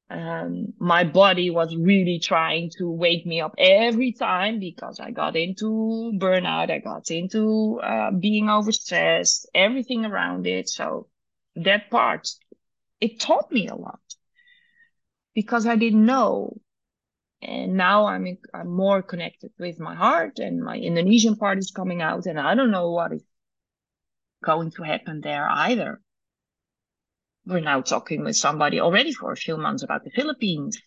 um, my body was really trying to wake me up every time because I got into burnout, I got into uh, being overstressed, everything around it. So that part, it taught me a lot because I didn't know. And now I'm I'm more connected with my heart, and my Indonesian part is coming out, and I don't know what is going to happen there either we're now talking with somebody already for a few months about the Philippines.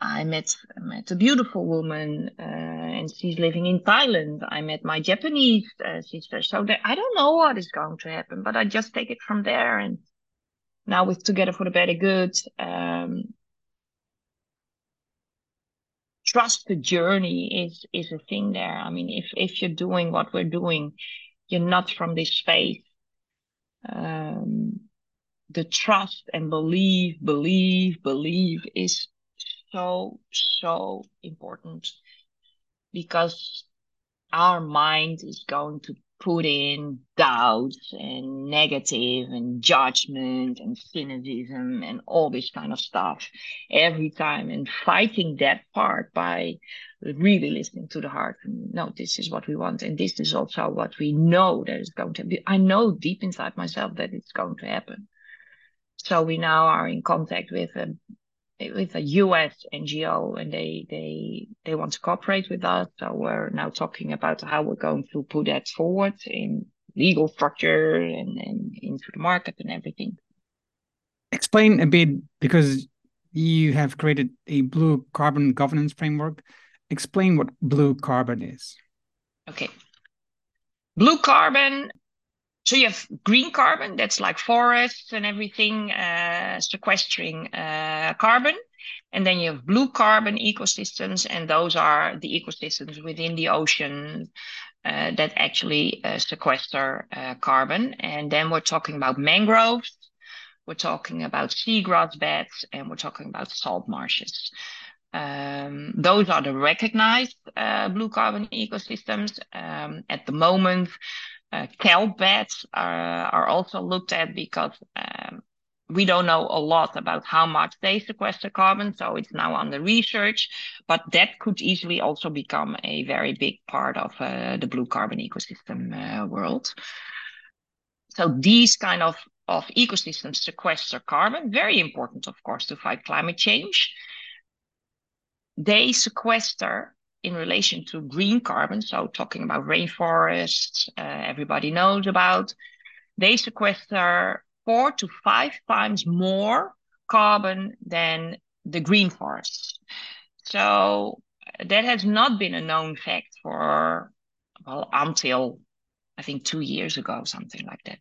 I met met a beautiful woman, uh, and she's living in Thailand. I met my Japanese uh, sister. So there, I don't know what is going to happen, but I just take it from there. And now with Together for the Better Good, um, trust the journey is is a thing there. I mean, if if you're doing what we're doing, you're not from this space. Um, the trust and believe, believe, believe is so so important because our mind is going to put in doubts and negative and judgment and cynicism and all this kind of stuff every time and fighting that part by really listening to the heart and no this is what we want and this is also what we know that is going to be. I know deep inside myself that it's going to happen so we now are in contact with a with a US NGO and they they they want to cooperate with us. So we're now talking about how we're going to put that forward in legal structure and, and into the market and everything. Explain a bit because you have created a blue carbon governance framework. Explain what blue carbon is. Okay. Blue carbon so you have green carbon that's like forests and everything uh, sequestering uh, carbon. And then you have blue carbon ecosystems and those are the ecosystems within the ocean uh, that actually uh, sequester uh, carbon. And then we're talking about mangroves we're talking about seagrass beds and we're talking about salt marshes. Um, those are the recognized uh, blue carbon ecosystems um, at the moment kelp beds are, are also looked at because um, we don't know a lot about how much they sequester carbon, so it's now under research. But that could easily also become a very big part of uh, the blue carbon ecosystem uh, world. So these kind of, of ecosystems sequester carbon, very important, of course, to fight climate change. They sequester in relation to green carbon, so talking about rainforests, uh, everybody knows about, they sequester four to five times more carbon than the green forests. So that has not been a known fact for, well, until I think two years ago, something like that.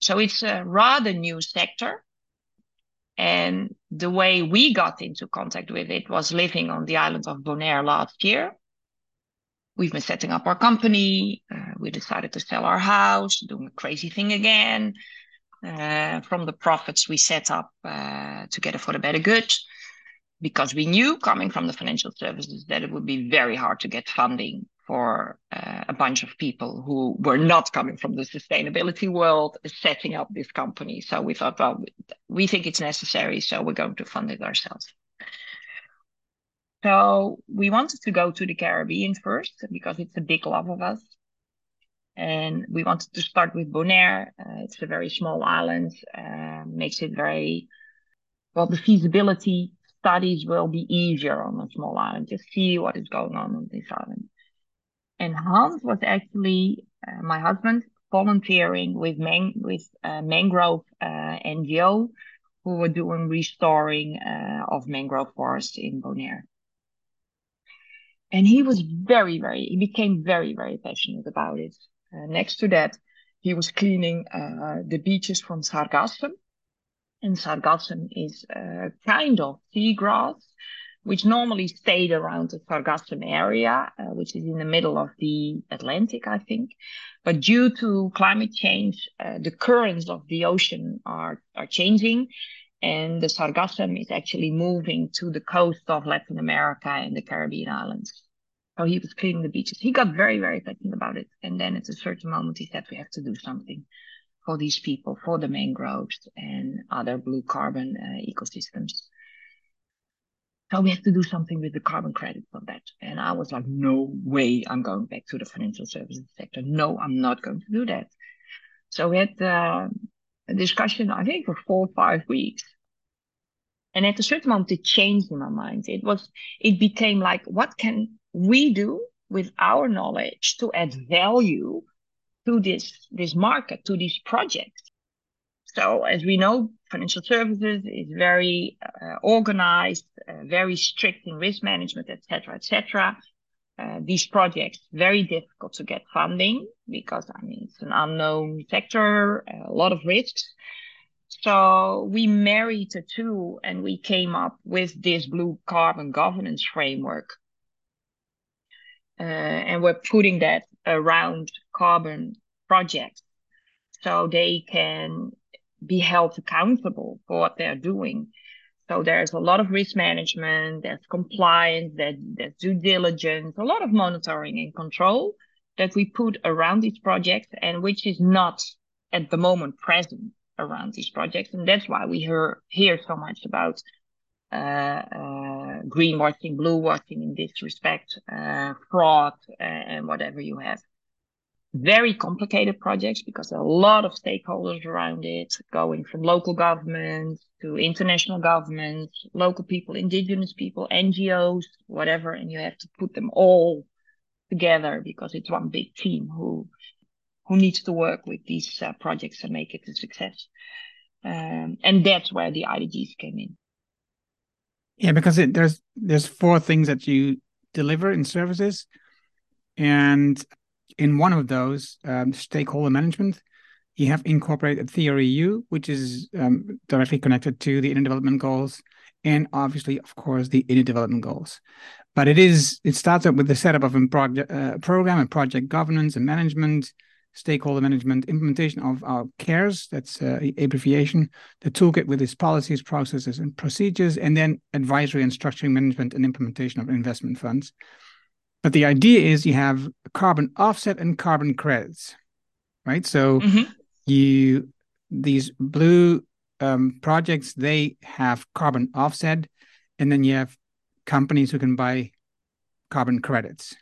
So it's a rather new sector. And the way we got into contact with it was living on the island of Bonaire last year. We've been setting up our company. Uh, we decided to sell our house, doing a crazy thing again. Uh, from the profits we set up uh, together for the better good, because we knew coming from the financial services that it would be very hard to get funding for uh, a bunch of people who were not coming from the sustainability world setting up this company. So we thought, well, we think it's necessary, so we're going to fund it ourselves. So we wanted to go to the Caribbean first because it's a big love of us. And we wanted to start with Bonaire. Uh, it's a very small island, uh, makes it very well. The feasibility studies will be easier on a small island. Just see what is going on on this island. And Hans was actually uh, my husband volunteering with man- with uh, mangrove uh, NGO who were doing restoring uh, of mangrove forest in Bonaire. And he was very, very, he became very, very passionate about it. Uh, next to that, he was cleaning the beaches from Sargassum. And Sargassum is a kind of seagrass which normally stayed around the Sargassum area, uh, which is in the middle of the Atlantic, I think. But due to climate change, uh, the currents of the ocean are, are changing. And the Sargassum is actually moving to the coast of Latin America and the Caribbean islands. So he was cleaning the beaches. He got very, very passionate about it. And then at a certain moment, he said, we have to do something for these people, for the mangroves and other blue carbon uh, ecosystems. So we have to do something with the carbon credit for that. And I was like, no way I'm going back to the financial services sector. No, I'm not going to do that. So we had uh, a discussion, I think for four or five weeks. And at a certain moment, it changed in my mind. It was, it became like, what can we do with our knowledge to add value to this, this market, to these projects? So as we know, financial services is very uh, organized, uh, very strict in risk management, etc., etc. Uh, these projects very difficult to get funding because I mean it's an unknown sector, a lot of risks. So we married the two and we came up with this blue carbon governance framework. Uh, and we're putting that around carbon projects so they can be held accountable for what they're doing. So there's a lot of risk management, there's compliance, there's, there's due diligence, a lot of monitoring and control that we put around these projects and which is not at the moment present around these projects. And that's why we hear, hear so much about uh, uh, greenwashing, blue washing in this respect, uh, fraud, and whatever you have very complicated projects because there are a lot of stakeholders around it, going from local governments to international governments, local people, indigenous people, NGOs, whatever, and you have to put them all together because it's one big team who who needs to work with these uh, projects and make it a success. Um, and that's where the IDGs came in. Yeah, because it, there's there's four things that you deliver in services, and in one of those, um, stakeholder management, you have incorporated Theory U, which is um, directly connected to the inner development goals, and obviously, of course, the inner development goals. But it is it starts up with the setup of a project uh, program and project governance and management, stakeholder management, implementation of our CARES, that's uh, abbreviation, the toolkit with its policies, processes, and procedures, and then advisory and structuring management and implementation of investment funds. But the idea is you have carbon offset and carbon credits, right? So mm-hmm. you these blue um, projects they have carbon offset, and then you have companies who can buy carbon credits.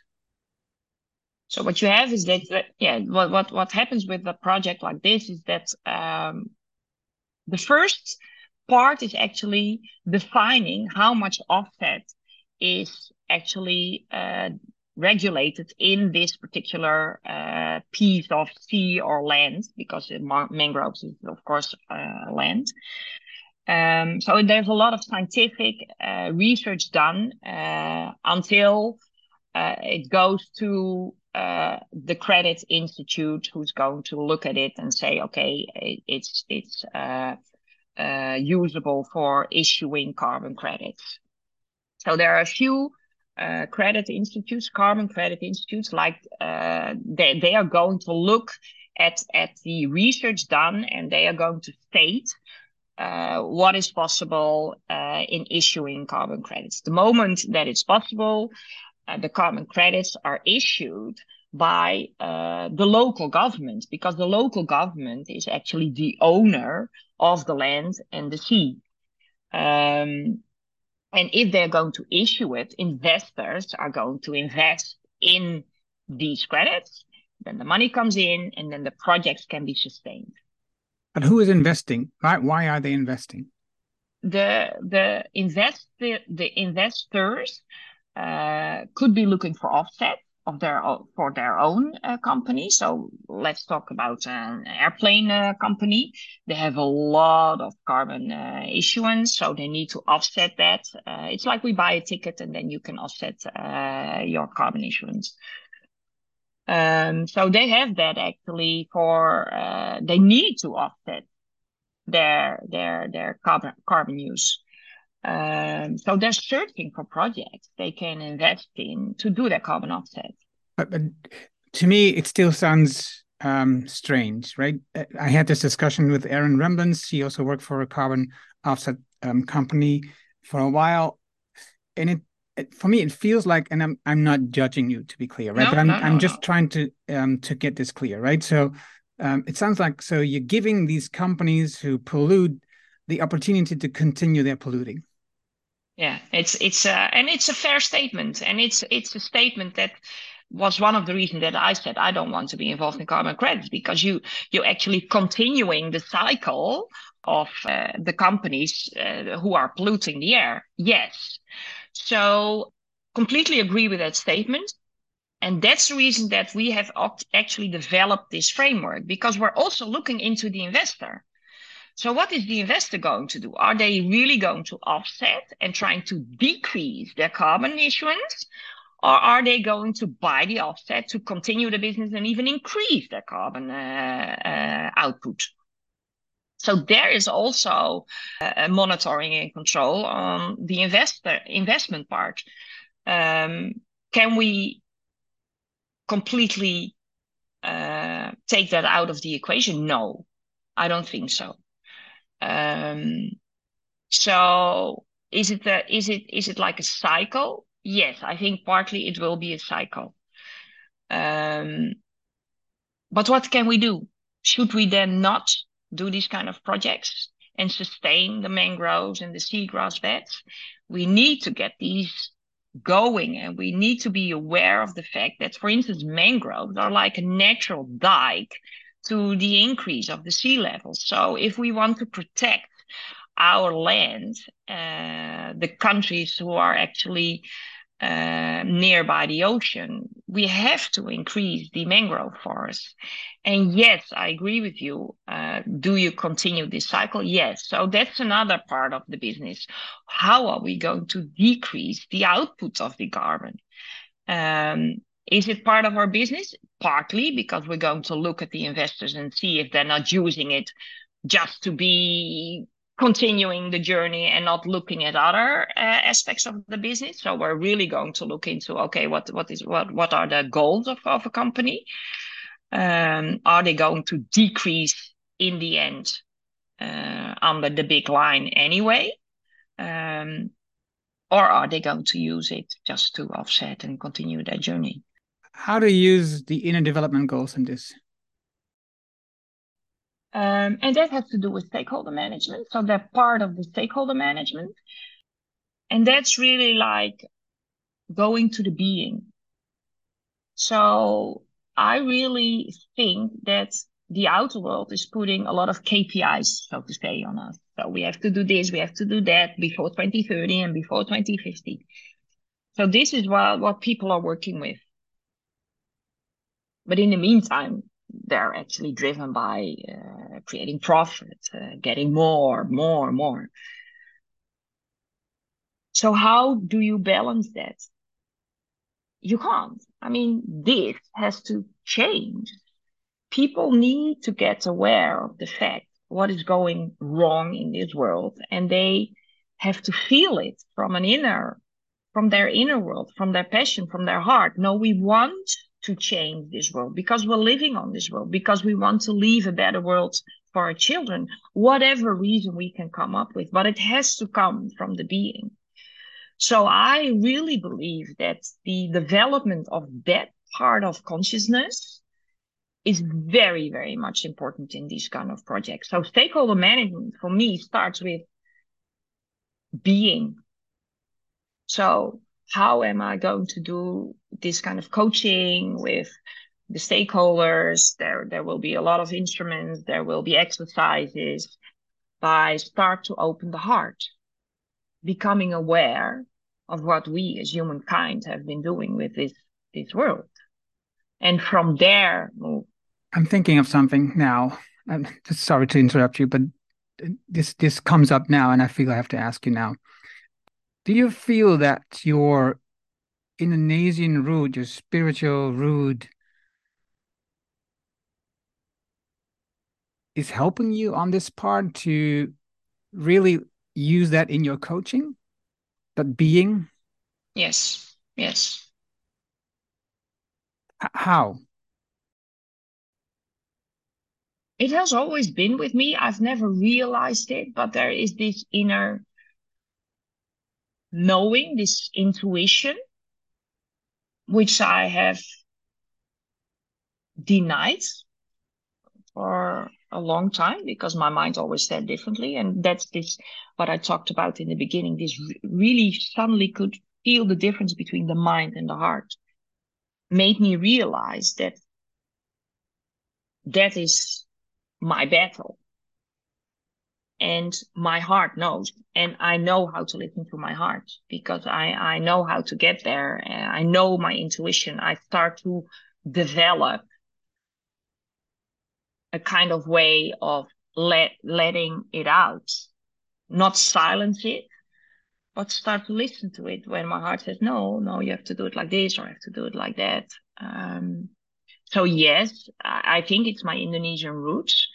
So what you have is that, yeah, what what what happens with a project like this is that um, the first part is actually defining how much offset is actually uh, regulated in this particular uh, piece of sea or land, because mangroves is, of course, uh, land. Um, so there's a lot of scientific uh, research done uh, until uh, it goes to uh, the credit institute, who's going to look at it and say, okay, it's it's usable for issuing carbon credits. So there are a few uh, credit institutes, carbon credit institutes, like uh, they, they are going to look at, at the research done and they are going to state uh, what is possible uh, in issuing carbon credits. The moment that it's possible, uh, the carbon credits are issued by the local government because the local government is actually the owner of the land and the sea. Um, and if they're going to issue it, investors are going to invest in these credits. Then the money comes in and then the projects can be sustained. But who is investing? Why, why are they investing? The the invest the, the investors uh, could be looking for offset of their for their own uh, company. So let's talk about an airplane uh, company. They have a lot of carbon uh, issuance, so they need to offset that. Uh, it's like we buy a ticket and then you can offset uh, your carbon issuance. Um, so they have that actually for uh, they need to offset their their their carbon carbon use. Um, so they're searching for projects they can invest in to do their carbon offset. But, but to me, it still sounds um, strange, right? I had this discussion with Aaron Rembrandts. He also worked for a carbon offset um, company for a while, and it, it, for me it feels like, and I'm I'm not judging you to be clear, right? No, but I'm no, no, I'm just trying to um to get this clear, right? So um, it sounds like so you're giving these companies who pollute the opportunity to continue their polluting yeah it's it's uh, and it's a fair statement and it's it's a statement that was one of the reasons that I said I don't want to be involved in carbon credits because you you're actually continuing the cycle of uh, the companies uh, who are polluting the air. Yes, so completely agree with that statement, and that's the reason that we have actually developed this framework because we're also looking into the investor. So what is the investor going to do? Are they really going to offset and trying to decrease their carbon issuance? Or are they going to buy the offset to continue the business and even increase their carbon uh, uh, output? So there is also uh, monitoring and control on the investor investment part. Um, can we completely uh, take that out of the equation? No, I don't think so. Um, so is it a, is it is it like a cycle? Yes, I think partly it will be a cycle. Um, but what can we do? Should we then not do these kind of projects and sustain the mangroves and the seagrass beds, we need to get these going and we need to be aware of the fact that, for instance, mangroves are like a natural dike to the increase of the sea level. So if we want to protect our land, uh, the countries who are actually uh, nearby the ocean, we have to increase the mangrove forests. And yes, I agree with you. Uh, do you continue this cycle? Yes. So that's another part of the business. How are we going to decrease the output of the carbon? Um, is it part of our business? Partly because we're going to look at the investors and see if they're not using it just to be continuing the journey and not looking at other uh, aspects of the business. So we're really going to look into okay, what what is what what are the goals of, of a company? Um, are they going to decrease in the end uh, under the big line anyway? Um, or are they going to use it just to offset and continue their journey? How do you use the inner development goals in this? Um, and that has to do with stakeholder management. So they're part of the stakeholder management. And that's really like going to the being. So I really think that the outer world is putting a lot of KPIs, so to say, on us. So we have to do this, we have to do that before 2030 and before 2050. So this is what, what people are working with. But in the meantime, they're actually driven by uh, creating profit, uh, getting more, more, more. So how do you balance that? You can't. I mean, this has to change. People need to get aware of the fact what is going wrong in this world, and they have to feel it from an inner, from their inner world, from their passion, from their heart. No, we want to change this world because we're living on this world, because we want to leave a better world for our children, whatever reason we can come up with, but it has to come from the being. So I really believe that the development of that part of consciousness is very, very much important in these kind of projects. So stakeholder management for me starts with being. So how am I going to do this kind of coaching with the stakeholders? There, there will be a lot of instruments. There will be exercises. By start to open the heart, becoming aware of what we as humankind have been doing with this this world, and from there move. I'm thinking of something now. I'm sorry to interrupt you, but this this comes up now, and I feel I have to ask you now do you feel that your Indonesian root, your spiritual root, is helping you on this part to really use that in your coaching? That being? Yes, yes. how? It has always been with me. I've never realized it, but there is this inner knowing, this intuition, which I have denied for a long time because my mind always said differently. And that's this, what I talked about in the beginning, this really suddenly could feel the difference between the mind and the heart made me realize that that is my battle and my heart knows and i know how to listen to my heart because i i know how to get there. I know my intuition. I start to develop a kind of way of let letting it out. Not silence it but start to listen to it when my heart says no no you have to do it like this or you have to do it like that. Um, so yes I, I think it's my indonesian roots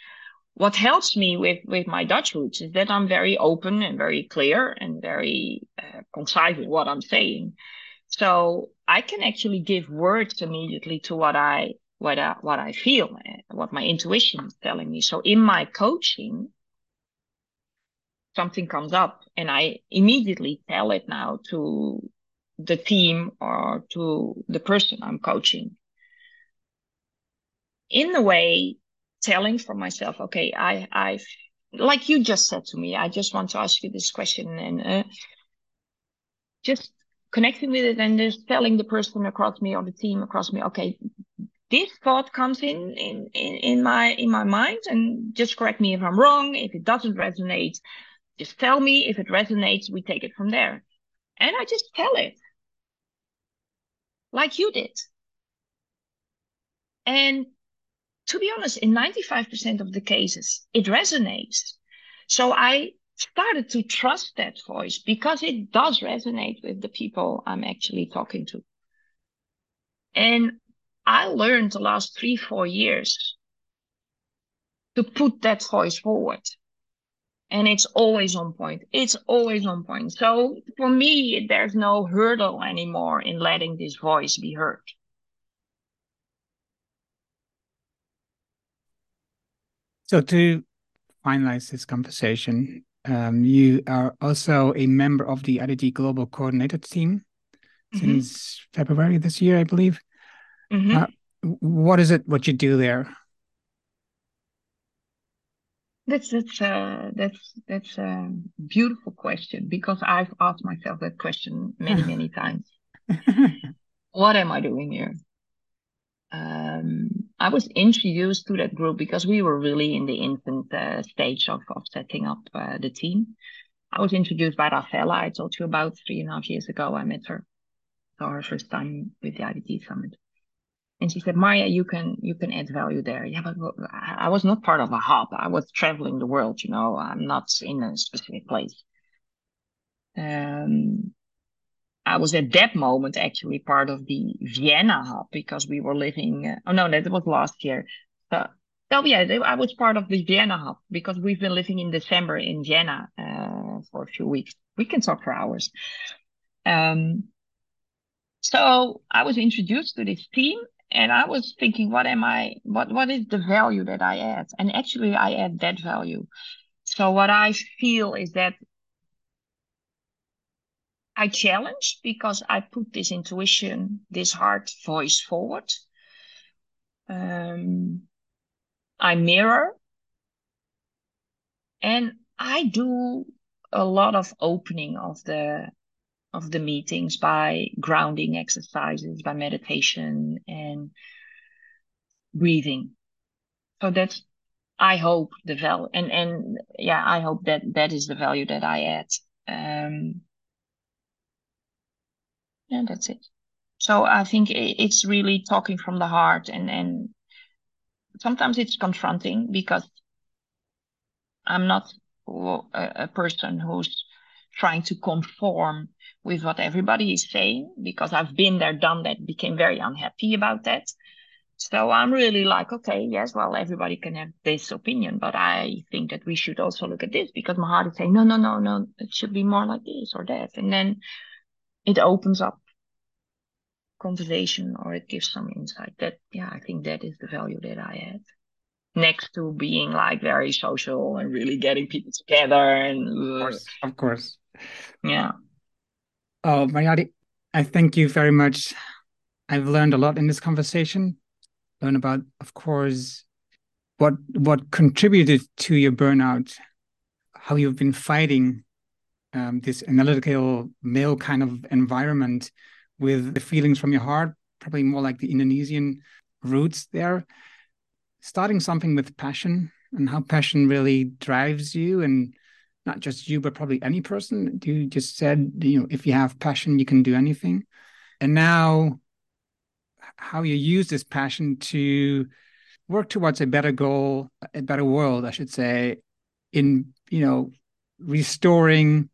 what helps me with with my Dutch roots is that I'm very open and very clear and very uh, concise with what I'm saying. So I can actually give words immediately to what I what I, what I feel, uh, what my intuition is telling me. So in my coaching, something comes up, and I immediately tell it now to the team or to the person I'm coaching. In a way, telling for myself, okay, I, I, like you just said to me, I just want to ask you this question and uh, just connecting with it and just telling the person across me or the team across me, okay, this thought comes in, in, in, in my, in my mind and just correct me if I'm wrong. If it doesn't resonate, just tell me. If it resonates, we take it from there. And I just tell it like you did. And to be honest, in 95% of the cases, it resonates. So I started to trust that voice because it does resonate with the people I'm actually talking to. And I learned the last three, four years to put that voice forward. And it's always on point. It's always on point. So for me, there's no hurdle anymore in letting this voice be heard. So to finalize this conversation, um, you are also a member of the IDG Global Coordinator team mm-hmm. since February this year, I believe. Mm-hmm. Uh, what is it? What you do there? That's that's uh, that's that's a beautiful question because I've asked myself that question many many times. what am I doing here? Um, I was introduced to that group because we were really in the infant uh, stage of, of setting up uh, the team. I was introduced by Rafaela. I told you about three and a half years ago. I met her for her first time with the IDG summit, and she said, "Maya, you can you can add value there." Yeah, but I was not part of a hub. I was traveling the world. You know, I'm not in a specific place. Um, I was at that moment actually part of the Vienna hub because we were living. Uh, oh no, that was last year. So, oh yeah, I was part of the Vienna hub because we've been living in December in Vienna uh, for a few weeks. We can talk for hours. Um, so I was introduced to this team, and I was thinking, what am I? What what is the value that I add? And actually, I add that value. So what I feel is that I challenge because I put this intuition, this heart voice forward. Um, I mirror and I do a lot of opening of the of the meetings by grounding exercises, by meditation and breathing. So that's I hope the value and and yeah, I hope that that is the value that I add. Um, yeah that's it. So i think it's really talking from the heart and and sometimes it's confronting because i'm not a, person who's trying to conform with what everybody is saying because i've been there done that became very unhappy about that. So i'm really like okay yes well everybody can have this opinion but i think that we should also look at this because my heart is saying no no no no it should be more like this or that. And then it opens up conversation or it gives some insight that yeah i think that is the value that i add next to being like very social and really getting people together and of course, of course. yeah. Oh Marjadi, i thank you very much. I've learned a lot in this conversation. Learn about of course what what contributed to your burnout how you've been fighting um, this analytical male kind of environment with the feelings from your heart, probably more like the Indonesian roots there. Starting something with passion and how passion really drives you and not just you, but probably any person. You just said, you know, if you have passion, you can do anything. And now how you use this passion to work towards a better goal, a better world, I should say, in, you know, restoring,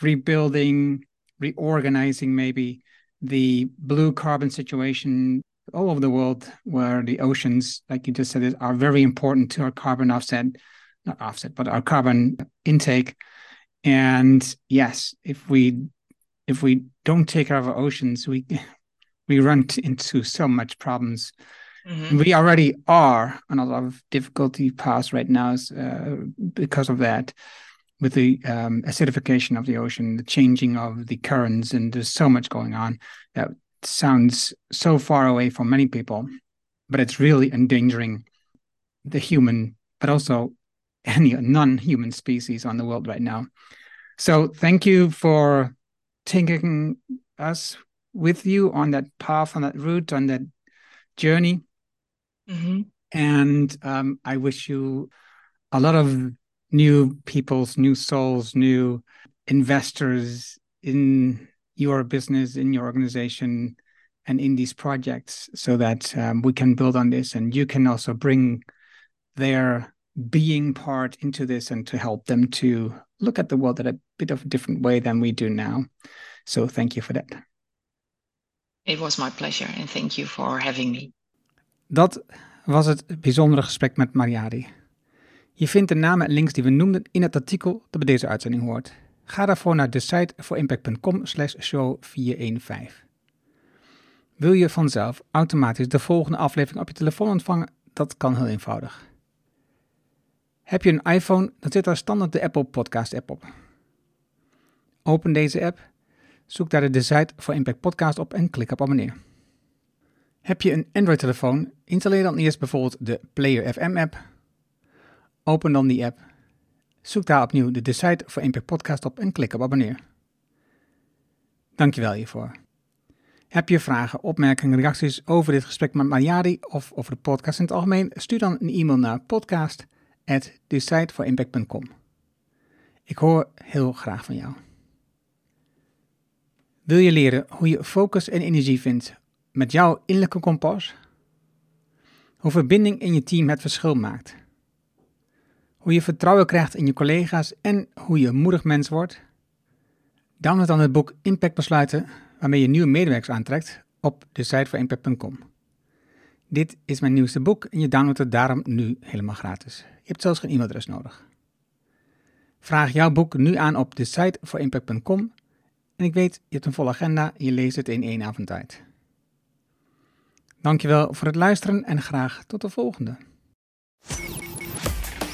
rebuilding, reorganizing maybe the blue carbon situation all over the world where the oceans, like you just said, are very important to our carbon offset, not offset, but our carbon intake. And yes, if we if we don't take care of our oceans, we we run into so much problems. Mm-hmm. We already are on a lot of difficulty paths right now uh, because of that, with the um, acidification of the ocean, the changing of the currents, and there's so much going on that sounds so far away for many people, but it's really endangering the human, but also any non-human species on the world right now. So thank you for taking us with you on that path, on that route, on that journey. Mm-hmm. And um, I wish you a lot of new peoples, new souls, new investors in your business, in your organization, and in these projects so that um, we can build on this and you can also bring their being part into this and to help them to look at the world at a bit of a different way than we do now. So thank you for that. It was my pleasure and thank you for having me. Dat was het bijzondere gesprek met Marjadi. Je vindt de namen en links die we noemden in het artikel dat bij deze uitzending hoort. Ga daarvoor naar de site voor impact.com slash show 415. Wil je vanzelf automatisch de volgende aflevering op je telefoon ontvangen? Dat kan heel eenvoudig. Heb je een iPhone, dan zit daar standaard de Apple Podcast app op. Open deze app, zoek daar de site voor Impact Podcast op en klik op abonneer. Heb je een Android-telefoon, installeer dan eerst bijvoorbeeld de Player FM app. Open dan die app Zoek daar opnieuw de site voor Impact Podcast op en klik op abonneer. Dankjewel hiervoor. Heb je vragen, opmerkingen, reacties over dit gesprek met Mariari of over de podcast in het algemeen? Stuur dan een e-mail naar podcast.desiteforimpact.com. Ik hoor heel graag van jou. Wil je leren hoe je focus en energie vindt met jouw innerlijke kompas? Hoe verbinding in je team het verschil maakt? Hoe je vertrouwen krijgt in je collega's en hoe je een moedig mens wordt? Download dan het boek Impact Besluiten, waarmee je nieuwe medewerkers aantrekt, op de site voor impact.com. Dit is mijn nieuwste boek en je downloadt het daarom nu helemaal gratis. Je hebt zelfs geen e-mailadres nodig. Vraag jouw boek nu aan op de site voor impact.com en ik weet, je hebt een volle agenda en je leest het in één avond tijd. Dankjewel voor het luisteren en graag tot de volgende.